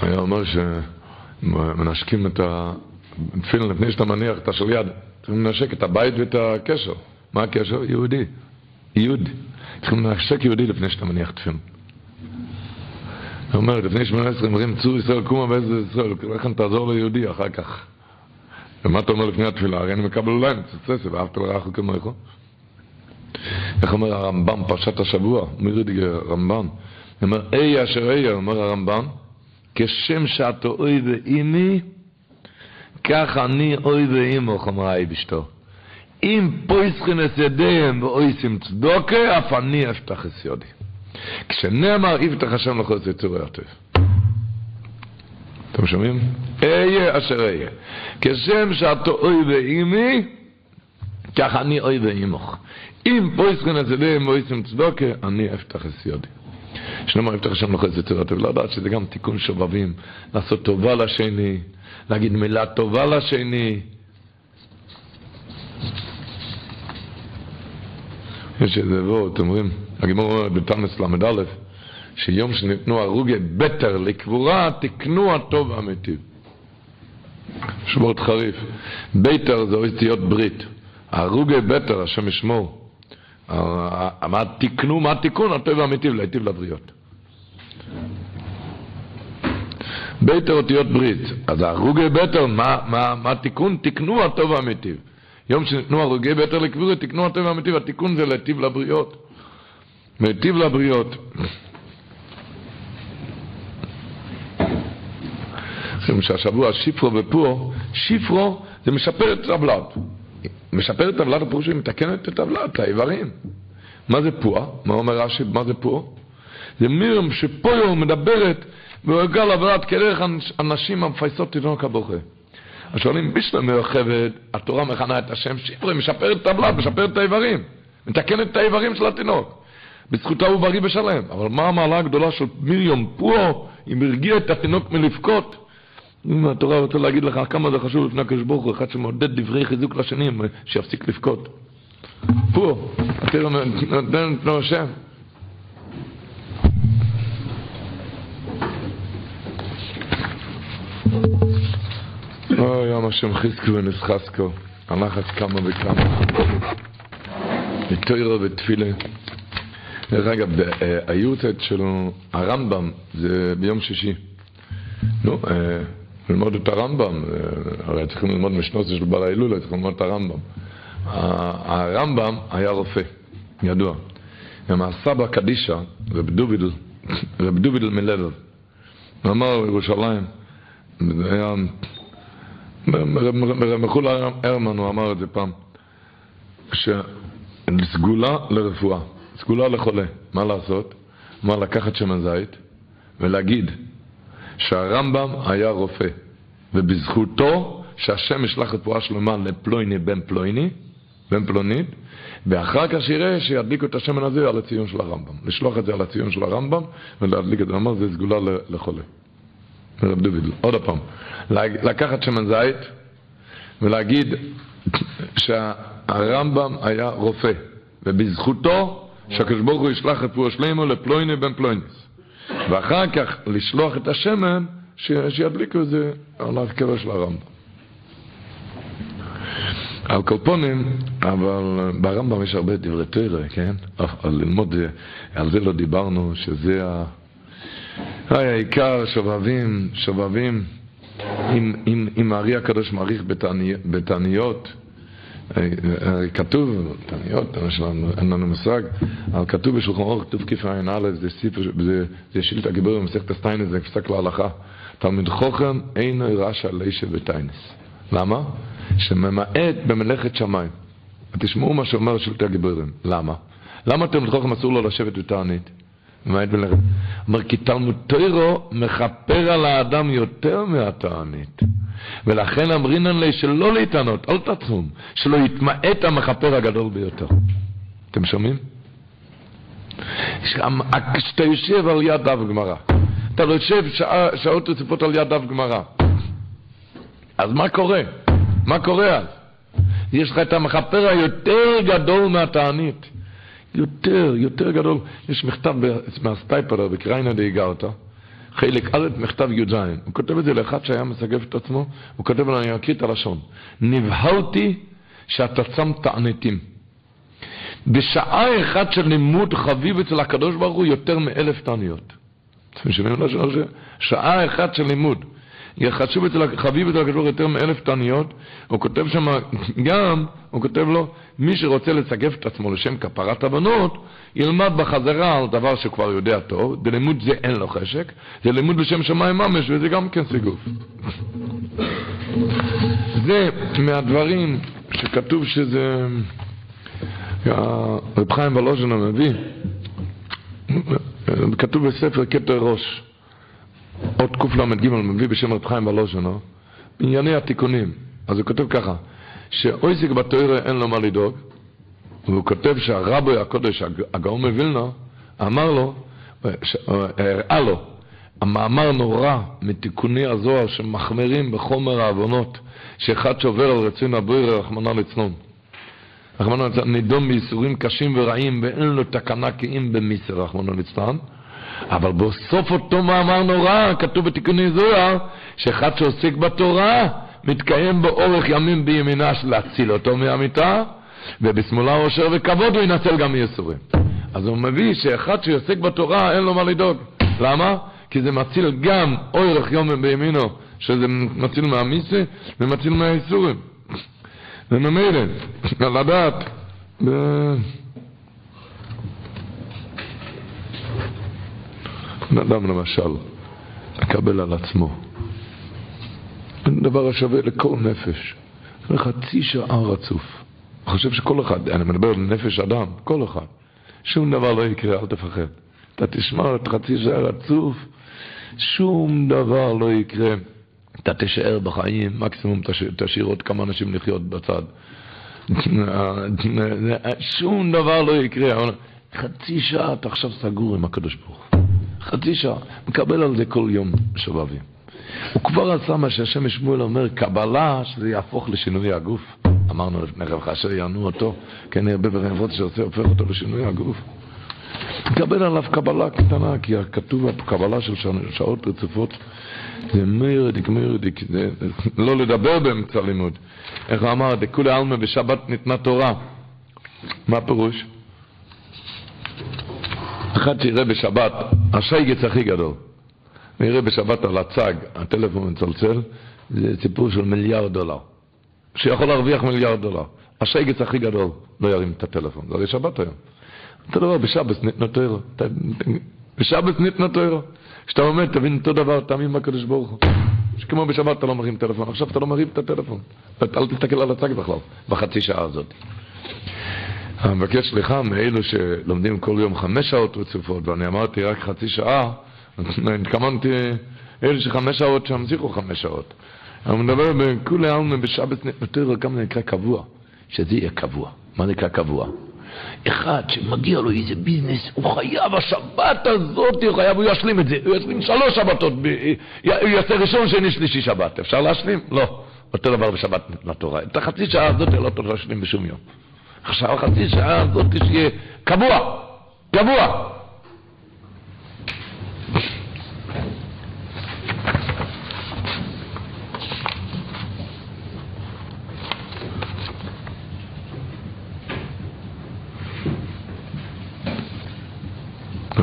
היה אומר שמנשקים את התפילין לפני שאתה מניח את השליד, צריכים לנשק את הבית ואת הקשר. מה הקשר? יהודי. יהוד. צריכים לנשק יהודי לפני שאתה מניח תפילין. הוא אומר, לפני שמונה עשרה אומרים צור ישראל קומה באיזה ישראל, לכן תעזור ליהודי אחר כך. ומה אתה אומר לפני התפילה? הרי אני מקבל אולי מצוצסת, ואהבת לרעך כמוך. איך אומר הרמב"ם, פרשת השבוע, מירידיגר הרמב"ם, הוא אומר, אי אשר אי, אומר הרמב"ם, כשם שאת אוי ואימי, כך אני אוי ואימו, אומר האי בשתו. אם פויסכין את ידיהם ואויסים צדוקה, אף אני אפתח את ידי. כשנאמר יפתח השם לכל יצור הטוב. אתם שומעים? אהיה אשר אהיה. כשם שאתה אוי ואימי, כך אני אוי ואימוך. אם פויסכן את ידיהם ואויסים צדוקה, אני אפתח את שנאמר יפתח השם לכל יצור הטוב. לא לדעת שזה גם תיקון שובבים, לעשות טובה לשני, להגיד מילה טובה לשני. יש איזה וורט, אומרים, הגימור אומר בתמס ל"א, שיום שניתנו הרוגי בטר לקבורה, תקנו הטוב והמיטיב. שבורת חריף. ביתר זה אותיות ברית. הרוגי בטר, השם ישמור. מה תקנו, מה התיקון? הטוב והמיטיב, להיטיב לבריות. ביתר אותיות ברית. אז הרוגי בטר, מה, התיקון? תקנו הטוב והמיטיב. יום שניתנו הרוגי בטר לקבורה, תקנו הטוב והמיטיב. התיקון זה להיטיב לבריות. להיטיב לבריות. שהשבוע שיפרו ופור, שיפרו זה משפר את הטבלת. משפר את הטבלת הפירוש היא מתקנת את הטבלת, האיברים. מה זה פוע? מה אומר רש"י? מה זה פוע? זה מירם שפויו מדברת והרגל עבודת כדרך הנשים המפייסות תינוק הבוכה. אז שואלים, בשביל מרחבת, התורה מכנה את השם שיפרו, משפר את הטבלת, משפר את האיברים, מתקנת את האיברים של התינוק. בזכותה הוא בריא ושלם. אבל מה המעלה הגדולה של מרים פורו, אם הרגיע את התינוק מלבכות? אם התורה רוצה להגיד לך כמה זה חשוב לפני הקדוש ברוך הוא, אחד שמעודד דברי חיזוק לשנים, שיפסיק לבכות. פה, התורה נותן את השם. אוי, יום השם חזקו ונסחסקו, הנחת כמה וכמה. מתוירו ותפילה. דרך אגב, היורצייט של הרמב"ם זה ביום שישי. נו, ללמוד את הרמב"ם, הרי צריכים ללמוד משנות של בעל ההילולה, צריכים ללמוד את הרמב"ם. הרמב"ם היה רופא, ידוע. גם הסבא קדישא, רב דובידל, רב דובידל הוא אמר בירושלים, רב מחול הרמן, הוא אמר את זה פעם, שסגולה לרפואה, סגולה לחולה, מה לעשות? מה לקחת שמן זית ולהגיד שהרמב"ם היה רופא, ובזכותו שהשם ישלח רפואה שלמה לפלויני בן פלויני, בן פלונית, ואחר כך שיראה שידליקו את השמן הזה על הציון של הרמב"ם. לשלוח את זה על הציון של הרמב"ם ולהדליק את זה. אמר, זה סגולה לחולה. רב דוד, עוד פעם. לקחת שמן זית ולהגיד שהרמב"ם היה רופא, ובזכותו שהקדוש ברוך הוא ישלח רפואה שלמה לפלויני בן פלויניס. ואחר כך לשלוח את השמן, שידליקו את זה על הקבר של הרמב"ם. על קופונים, אבל ברמב"ם יש הרבה דברי תרא, כן? אבל ללמוד, על זה לא דיברנו, שזה ה... העיקר, שובבים, שובבים, אם הארי הקדוש מעריך בתעניות, כתוב, תעניות, אין לנו מושג, אבל כתוב בשולחן אורך, כתוב כע"א, זה סיפר, זה שילת הגיבור במסכת הסטיינס, זה פסק להלכה. תלמיד חוכם אינו רשע לישה וטיינס. למה? שממעט במלאכת שמיים. תשמעו מה שאומר שילת הגיבורים. למה? למה תלמיד חוכם אסור לו לשבת בתענית? ממעט במלאכת... אומר כי תלמוד תוירו מכפר על האדם יותר מהתענית. ולכן אמרינן לי שלא להתענות, אל תצום, שלא יתמעט המכפר הגדול ביותר. אתם שומעים? כשאתה יושב על יד דף גמרא, אתה לא יושב שעה, שעות רצופות על יד דף גמרא, אז מה קורה? מה קורה אז? יש לך את המכפר היותר גדול מהתענית. יותר, יותר גדול. יש מכתב מהסטייפלר בקריינה דאיגרתא, חלק א', מכתב י"ז. הוא כותב את זה לאחד שהיה מסגף את עצמו, הוא כותב לו, אני אקריא את הלשון. נבהלתי שאתה שם תעניתים. בשעה אחת של לימוד חביב אצל הקדוש ברוך הוא יותר מאלף תעניות. אתם שומעים לשון הזה? שעה אחת של לימוד. חשוב אצל, חביב אצל הקדוש יותר מאלף תעניות. הוא כותב שם גם, הוא כותב לו, מי שרוצה לסגף את עצמו לשם כפרת הבנות, ילמד בחזרה על דבר שכבר יודע טוב, בלימוד זה אין לו חשק, זה לימוד לשם שמיים ממש, וזה גם כן סיגוף. זה מהדברים שכתוב שזה... רב חיים ולוז'ן המביא, כתוב בספר כתר ראש, עוד קל"ג מביא בשם רב חיים ולוז'ן, בענייני התיקונים. אז הוא כותב ככה, שאויסיק בתוירה אין לו מה לדאוג, והוא כותב שהרבי הקודש, הגאון מווילנה, אמר לו, הראה לו, המאמר נורא מתיקוני הזוהר שמחמירים בחומר העוונות, שאחד שעובר על רצון הבוירה, רחמנא ליצלון. רחמנא ליצלן, נידון בייסורים קשים ורעים, ואין לו תקנה כי אם במיסר, רחמנא ליצלן. אבל בסוף אותו מאמר נורא, כתוב בתיקוני זוהר, שאחד שעוסק בתורה, מתקיים בו אורך ימים בימינה של להציל אותו מהמיטה, ובשמאלה עושר וכבוד הוא ינצל גם מייסורים. אז הוא מביא שאחד שעוסק בתורה אין לו מה לדאוג. למה? כי זה מציל גם אורך יום בימינו, שזה מציל מהמיסה ומציל מהייסורים. וממילא, לדעת, ב... בן אדם למשל, לקבל על עצמו דבר השווה לכל נפש, לחצי שעה רצוף. אני חושב שכל אחד, אני מדבר על נפש אדם, כל אחד, שום דבר לא יקרה, אל תפחד. אתה תשמע את חצי שעה רצוף, שום דבר לא יקרה. אתה תישאר בחיים, מקסימום תשאיר עוד כמה אנשים לחיות בצד. שום דבר לא יקרה. חצי שעה אתה עכשיו סגור עם הקדוש ברוך. חצי שעה. מקבל על זה כל יום שובבים. הוא כבר עשה מה שהשם שמואל אומר, קבלה, שזה יהפוך לשינוי הגוף. אמרנו לפני רב חשר יענו אותו, כן הרבה ברבות שעושה, הופך אותו לשינוי הגוף. מקבל עליו קבלה קטנה, כי כתוב קבלה של שעות רצופות, זה מיירדיק, מיירדיק, זה לא לדבר באמצע לימוד. איך אמר, דכולי עלמא בשבת ניתנה תורה. מה הפירוש? אחד שיראה בשבת, השייגץ הכי גדול. ויראה בשבת על הצג, הטלפון מצלצל, זה סיפור של מיליארד דולר. שיכול להרוויח מיליארד דולר. השייגץ הכי גדול לא ירים את הטלפון, זה הרי שבת היום. אותו דבר בשבס ניתנו תוירו. בשבס ניתנו תוירו. כשאתה עומד, תבין אותו דבר, תאמין בקדוש ברוך הוא. שכמו בשבת אתה לא מרים טלפון, עכשיו אתה לא מרים את הטלפון. אל תסתכל על הצג בכלל, בחצי שעה הזאת. אני מבקש סליחה מאלו שלומדים כל יום חמש שעות רצופות, ואני אמרתי רק חצי שעה, התכוונתי, אלה שחמש שעות שימשיכו חמש שעות. אני מדבר בכולי עלמא בשבת נתנו כמה נקרא קבוע, שזה יהיה קבוע. מה נקרא קבוע? אחד שמגיע לו איזה ביזנס, הוא חייב השבת הזאת, הוא חייב, הוא ישלים את זה, הוא ישלים שלוש שבתות, הוא יעשה ראשון, שני, שלישי שבת. אפשר להשלים? לא. אותו דבר בשבת לתורה. את החצי שעה הזאת לא תוכל להשלים בשום יום. עכשיו החצי שעה הזאת שיהיה קבוע, קבוע.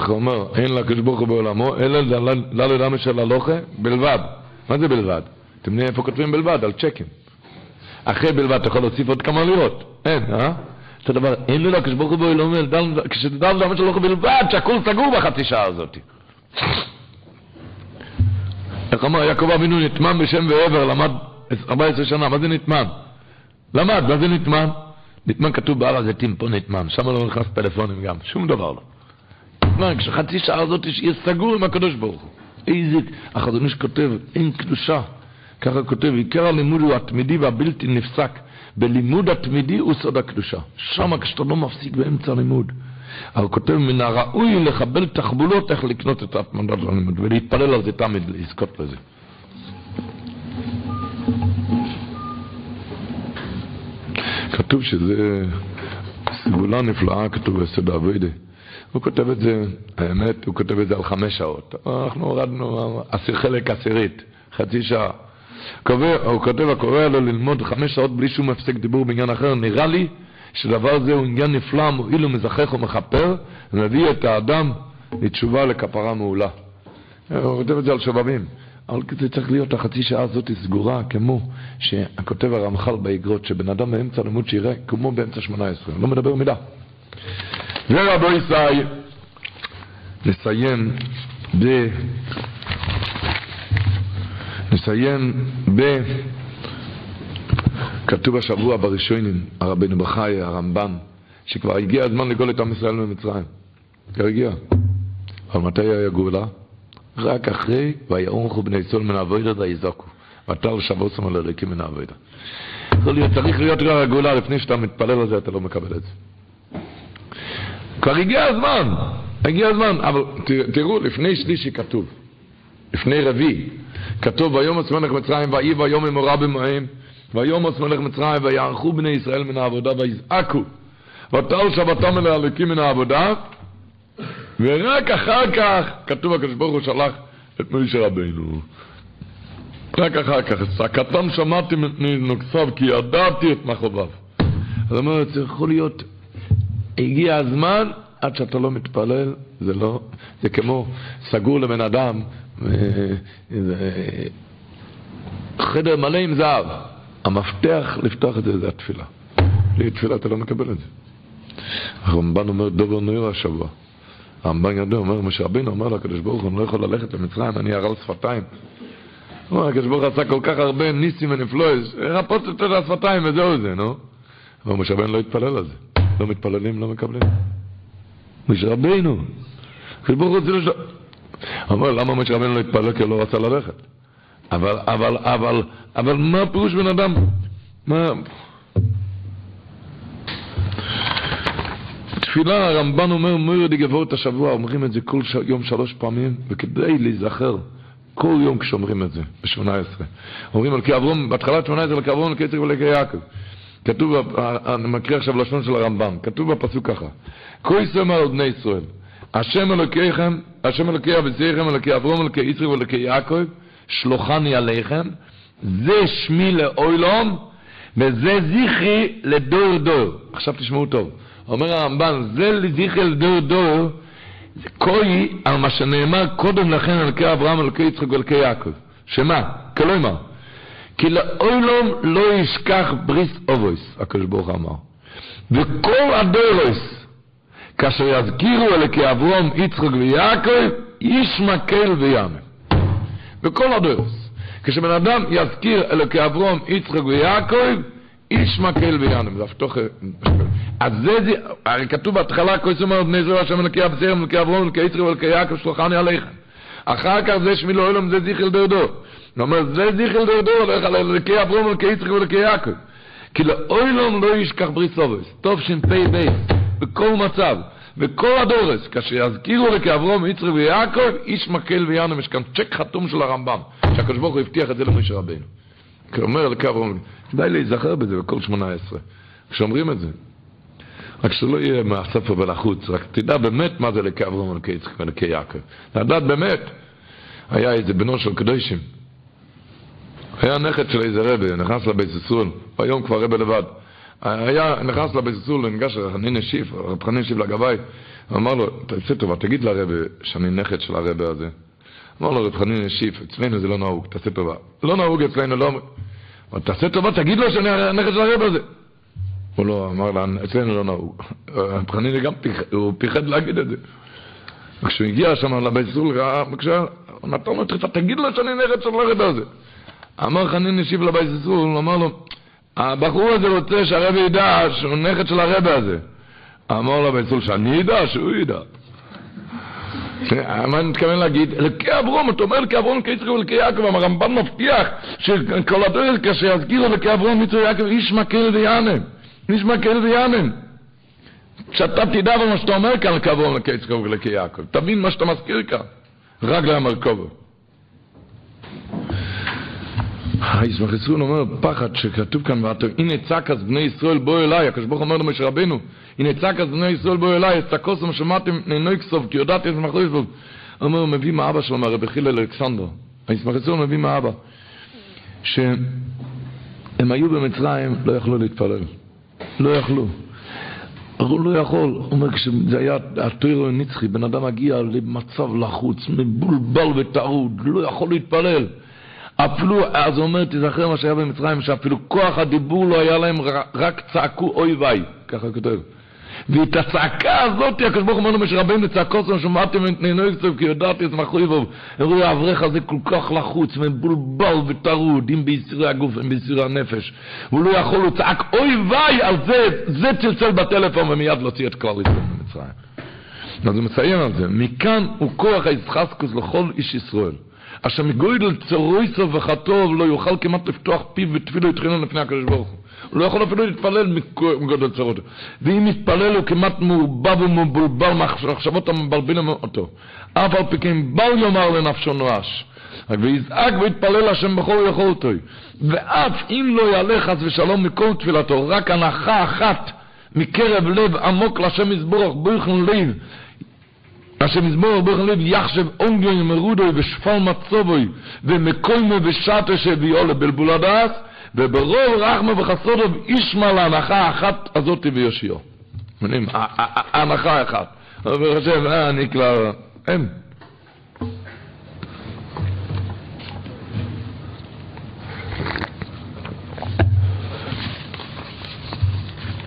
הוא אומר? אין לקדוש ברוך הוא בעולמו, אלא ללמה של הלוכה בלבד. מה זה בלבד? אתם יודעים איפה כותבים בלבד? על צ'קים. אחרי בלבד אתה יכול להוסיף עוד כמה לירות. אין, אה? אותו דבר, אין לו לקדוש ברוך הוא בעולמו, כשתדע ללמה של הלוכה בלבד, שהכל סגור בחצי שעה הזאת. איך אמר יעקב אבינו נטמן בשם ועבר, למד 14 שנה, מה זה נטמן? למד, מה זה נטמן? נטמן כתוב בהר הזיתים, פה נטמן, שם לא נכנס פלאפונים גם, שום דבר לא. נטמן, כשחצי שעה הזאת יהיה סגור עם הקדוש ברוך הוא. איזה, החזון איש כותב, אין קדושה. ככה כותב, עיקר הלימוד הוא התמידי והבלתי נפסק. בלימוד התמידי הוא סוד הקדושה. שם כשאתה לא מפסיק באמצע הלימוד. אבל כותב, מן הראוי לקבל תחבולות איך לקנות את המנדט הלימוד, ולהתפלל על זה תמיד, לזכות לזה. כתוב שזה סגולה נפלאה, כתוב בסד אבוידה. הוא כותב את זה, האמת, הוא כותב את זה על חמש שעות. אנחנו הורדנו חלק עשירית, חצי שעה. הוא כותב, הקורא לו ללמוד חמש שעות בלי שום הפסק דיבור בעניין אחר, נראה לי שדבר זה הוא עניין נפלא, מועיל ומזכך ומכפר, ומביא את האדם לתשובה לכפרה מעולה. הוא כותב את זה על שובבים. אבל זה צריך להיות, החצי שעה הזאת סגורה, כמו שכותב הרמח"ל באגרות, שבן אדם באמצע לימוד שיראה כמו באמצע שמונה עשרה, לא מדבר מילה. ורבו ישראל, נסיים ב... נסיים ב... כתוב השבוע בראשונים, הרבנו בחי, הרמב"ם, שכבר הגיע הזמן לגאול את עם ישראל ממצרים. כבר הגיע. אבל מתי היה גאולה? רק אחרי ויעורכו בני צאן מן אבוידא ויזעקו. ותר שבוסם על הריקים מן האבוידא. צריך להיות רק הגאולה לפני שאתה מתפלל על זה, אתה לא מקבל את זה. כבר הגיע הזמן, הגיע הזמן, אבל תראו, לפני שלישי כתוב, לפני רביעי, כתוב ויומוס מלך מצרים ויהי ויום אמורה במים ויומוס מלך מצרים ויערכו בני ישראל מן העבודה ויזעקו ותעל שבתם אל הלקים מן העבודה ורק אחר כך כתוב הקדוש ברוך הוא שלח את משה רבינו. רק אחר כך צעקתם שמעתי מנוקסיו כי ידעתי את מחוביו זאת אומרת זה יכול להיות הגיע הזמן עד שאתה לא מתפלל זה לא זה כמו סגור לבן אדם חדר מלא עם זהב. המפתח לפתוח את זה זה התפילה. בלי תפילה אתה לא מקבל את זה. הרמב"ן אומר דובר נויר השבוע. הרמב"ן יודע, אומר, משה רבינו אומר לקדוש ברוך הוא, אני לא יכול ללכת למצרים, אני הרל שפתיים. הוא אומר, הקדוש ברוך הוא עשה כל כך הרבה ניסים ונפלויס, רפות את השפתיים וזהו זה, נו. אבל משה רבינו לא התפלל על זה. לא מתפללים, לא מקבלים. משה רבינו. הוא רוצה לשאול... אומר, למה משה רבנו לא התפלל כי הוא לא רצה ללכת? אבל, אבל, אבל, אבל מה פירוש בן אדם? מה... תפילה, הרמב"ן אומר, מויר דגבות השבוע, אומרים את זה כל ש... יום שלוש פעמים, וכדי להיזכר, כל יום כשאומרים את זה, ב-18. אומרים על כאברום, בהתחלת 18 על כאברום, על כצר ולקי יעקב. כתוב, אני מקריא עכשיו לשון של הרמב"ם, כתוב בפסוק ככה, כל ישראל על בני ישראל, השם אלוקיכם, השם אלוקי אבציכם, אלוקי אברום, אלוקי יצחק ואלוקי יעקב, שלוחני עליכם, זה שמי לאוילום, וזה זכרי לדור דור. עכשיו תשמעו טוב. אומר הרמב"ן, זה זכרי לדור דור, זה כוי על מה שנאמר קודם לכן אלוקי אברהם, אלוקי יצחק ואלוקי יעקב. שמה? כלומר, כי לאוילום לא ישכח בריס אובויס, הקדוש ברוך אמר. וכל הדורוס, כאשר יזכירו אלוקי אברום, יצחק ויעקב, איש מקל ויאמן. בכל הדרס. כשבן אדם יזכיר אלוקי אברום, יצחק ויעקב, איש מקל ויאנם. זה הפתוח... אז זה, זה, הרי כתוב בהתחלה, כל אומר, בני זרוע השם אלוקי אבזרם, אלוקי אברום, אלוקי יצחק ואלוקי יעקב, שלוחני עליכם. אחר כך זה שמי לא אלוהים, זה זיכל דרדו. הוא אומר, זה זיכל דרדו, הולך על אלוקי אברום, אלוקי יצחק ואלוקי יעקב. כי לאוילום לא ישכח ברית סובס. טוב ש"פ בכל מצב. וכל הדורס, כאשר יזכירו לכאברום, יצחק ויעקב, איש מקל ויאנם, יש כאן צ'ק חתום של הרמב"ם, שהקדוש ברוך הוא הבטיח את זה למשה רבינו. כאומר לכאברום, כדאי להיזכר בזה בכל שמונה עשרה, כשאומרים את זה. רק שלא יהיה מהספר ולחוץ, רק תדע באמת מה זה לכאברום ולכי יצחק ולכי יעקב. לדעת באמת. היה איזה בנו של קדושים. היה נכד של איזה רבה, נכנס לבית ססול, היום כבר רבה לבד. היה, נכנס לבית סול, ניגש רחנין השיף, רב חנין השיף לגבאי, אמר לו, תעשה טובה, תגיד לרבה שאני נכד של הרבה הזה. אמר לו רב חנין השיף, אצלנו זה לא נהוג, תעשה טובה. לא נהוג אצלנו, לא... תעשה טובה, תגיד לו שאני הנכד של הרבה הזה. הוא לא, אמר לה, אצלנו לא נהוג. רב חנין גם פיחד להגיד את זה. כשהוא הגיע שם לבית סול, הוא נתן לו תגיד לו שאני נכד של הרבה הזה. אמר חנין השיף לבית סול, הוא אמר לו, הבחור הזה רוצה שהרבי ידע שהוא נכד של הרבי הזה. אמר לו בצול שאני אדע, שהוא ידע. מה אני מתכוון להגיד? אלוקי אברום, אתה אומר אלוקי אברום, אלוקי יצחק ואלוקי יעקב, הרמב"ן מבטיח שכל הדרך כאשר יזכירו אלוקי אברום, יצחק ויעקב, איש מקל ויענם. איש מקל ויענם. שאתה תדע במה שאתה אומר כאן לקבו לקייס קרוב ולקי יעקב. תבין מה שאתה מזכיר כאן. רגלי המרכובו. הישמח ישראל אומר פחד שכתוב כאן ואתה הנה צעק אז בני ישראל בוא אליי. הקדוש ברוך אומר למשה רבנו הנה צעק אז בני ישראל בוא אליי את הכוסם שמעתם נינוי כסוף כי יודעתי את זמחו יסבוב הוא אומר מביא מאבא שלו מהרבי חיל אלכסנדר. הישמח ישראל מביא מאבא שהם היו במצרים לא יכלו להתפלל. לא יכלו. הוא לא יכול, הוא אומר, כשזה היה הטוירו הנצחי, בן אדם מגיע למצב לחוץ, מבולבל וטרוד, לא יכול להתפלל. אפילו, אז הוא אומר, תזכר מה שהיה במצרים, שאפילו כוח הדיבור לא היה להם, רק צעקו אוי ויי, ככה כותב. ואת הצעקה הזאת, הקדוש ברוך הוא אומר למשה רבינו, צעקות זו שמעתם את נהנו קצת, כי יודעתי את מחוי בו. אמרו, האברך הזה כל כך לחוץ, מבולבל וטרוד, אם ביסירי הגוף, אם ביסירי הנפש. הוא לא יכול, הוא צעק, אוי ויי, על זה, זה צלצל בטלפון, ומיד להוציא את כלל ישראל במצרים. אז הוא מציין על זה, מכאן הוא כוח הישחסקוס לכל איש ישראל. אשר מגוידל צרויסו וחטוב לא יוכל כמעט לפתוח פיו ותפילו יתחילו לפני הקדוש ברוך הוא. הוא לא יכול אפילו להתפלל מגודל צרות. ואם יתפלל הוא כמעט מעובב ומבולבל מחשבות המבלבלים אותו. אף על פי כן בל יאמר לנפשו נואש. ויזעק ויתפלל השם בכל יכולתו. ואף אם לא יעלה חס ושלום מכל תפילתו, רק הנחה אחת מקרב לב עמוק לשם יסבורך בויכן לב, אשר מזמור בוכן לב יחשב אונגוי מרודוי ושפל מצובוי ומקוימו ושטו שביאו לבלבול הדס וברוב רחמה וחסודו ישמע להנחה אחת הזאת ויושיעו. מבינים? הנחה אחת. חושב, אה, אני כבר... אין.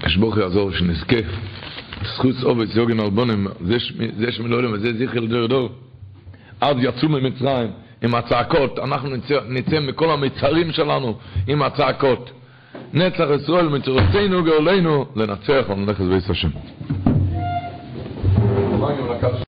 אשבוך יעזור שנזכה זכוס אובס יוגן אלבונים, זה שמלודם וזה זכר לדור דור. אז יצאו ממצרים עם הצעקות, אנחנו נצא, מכל המצרים שלנו עם הצעקות. נצח ישראל מצורתנו גאולנו לנצח את בית השם.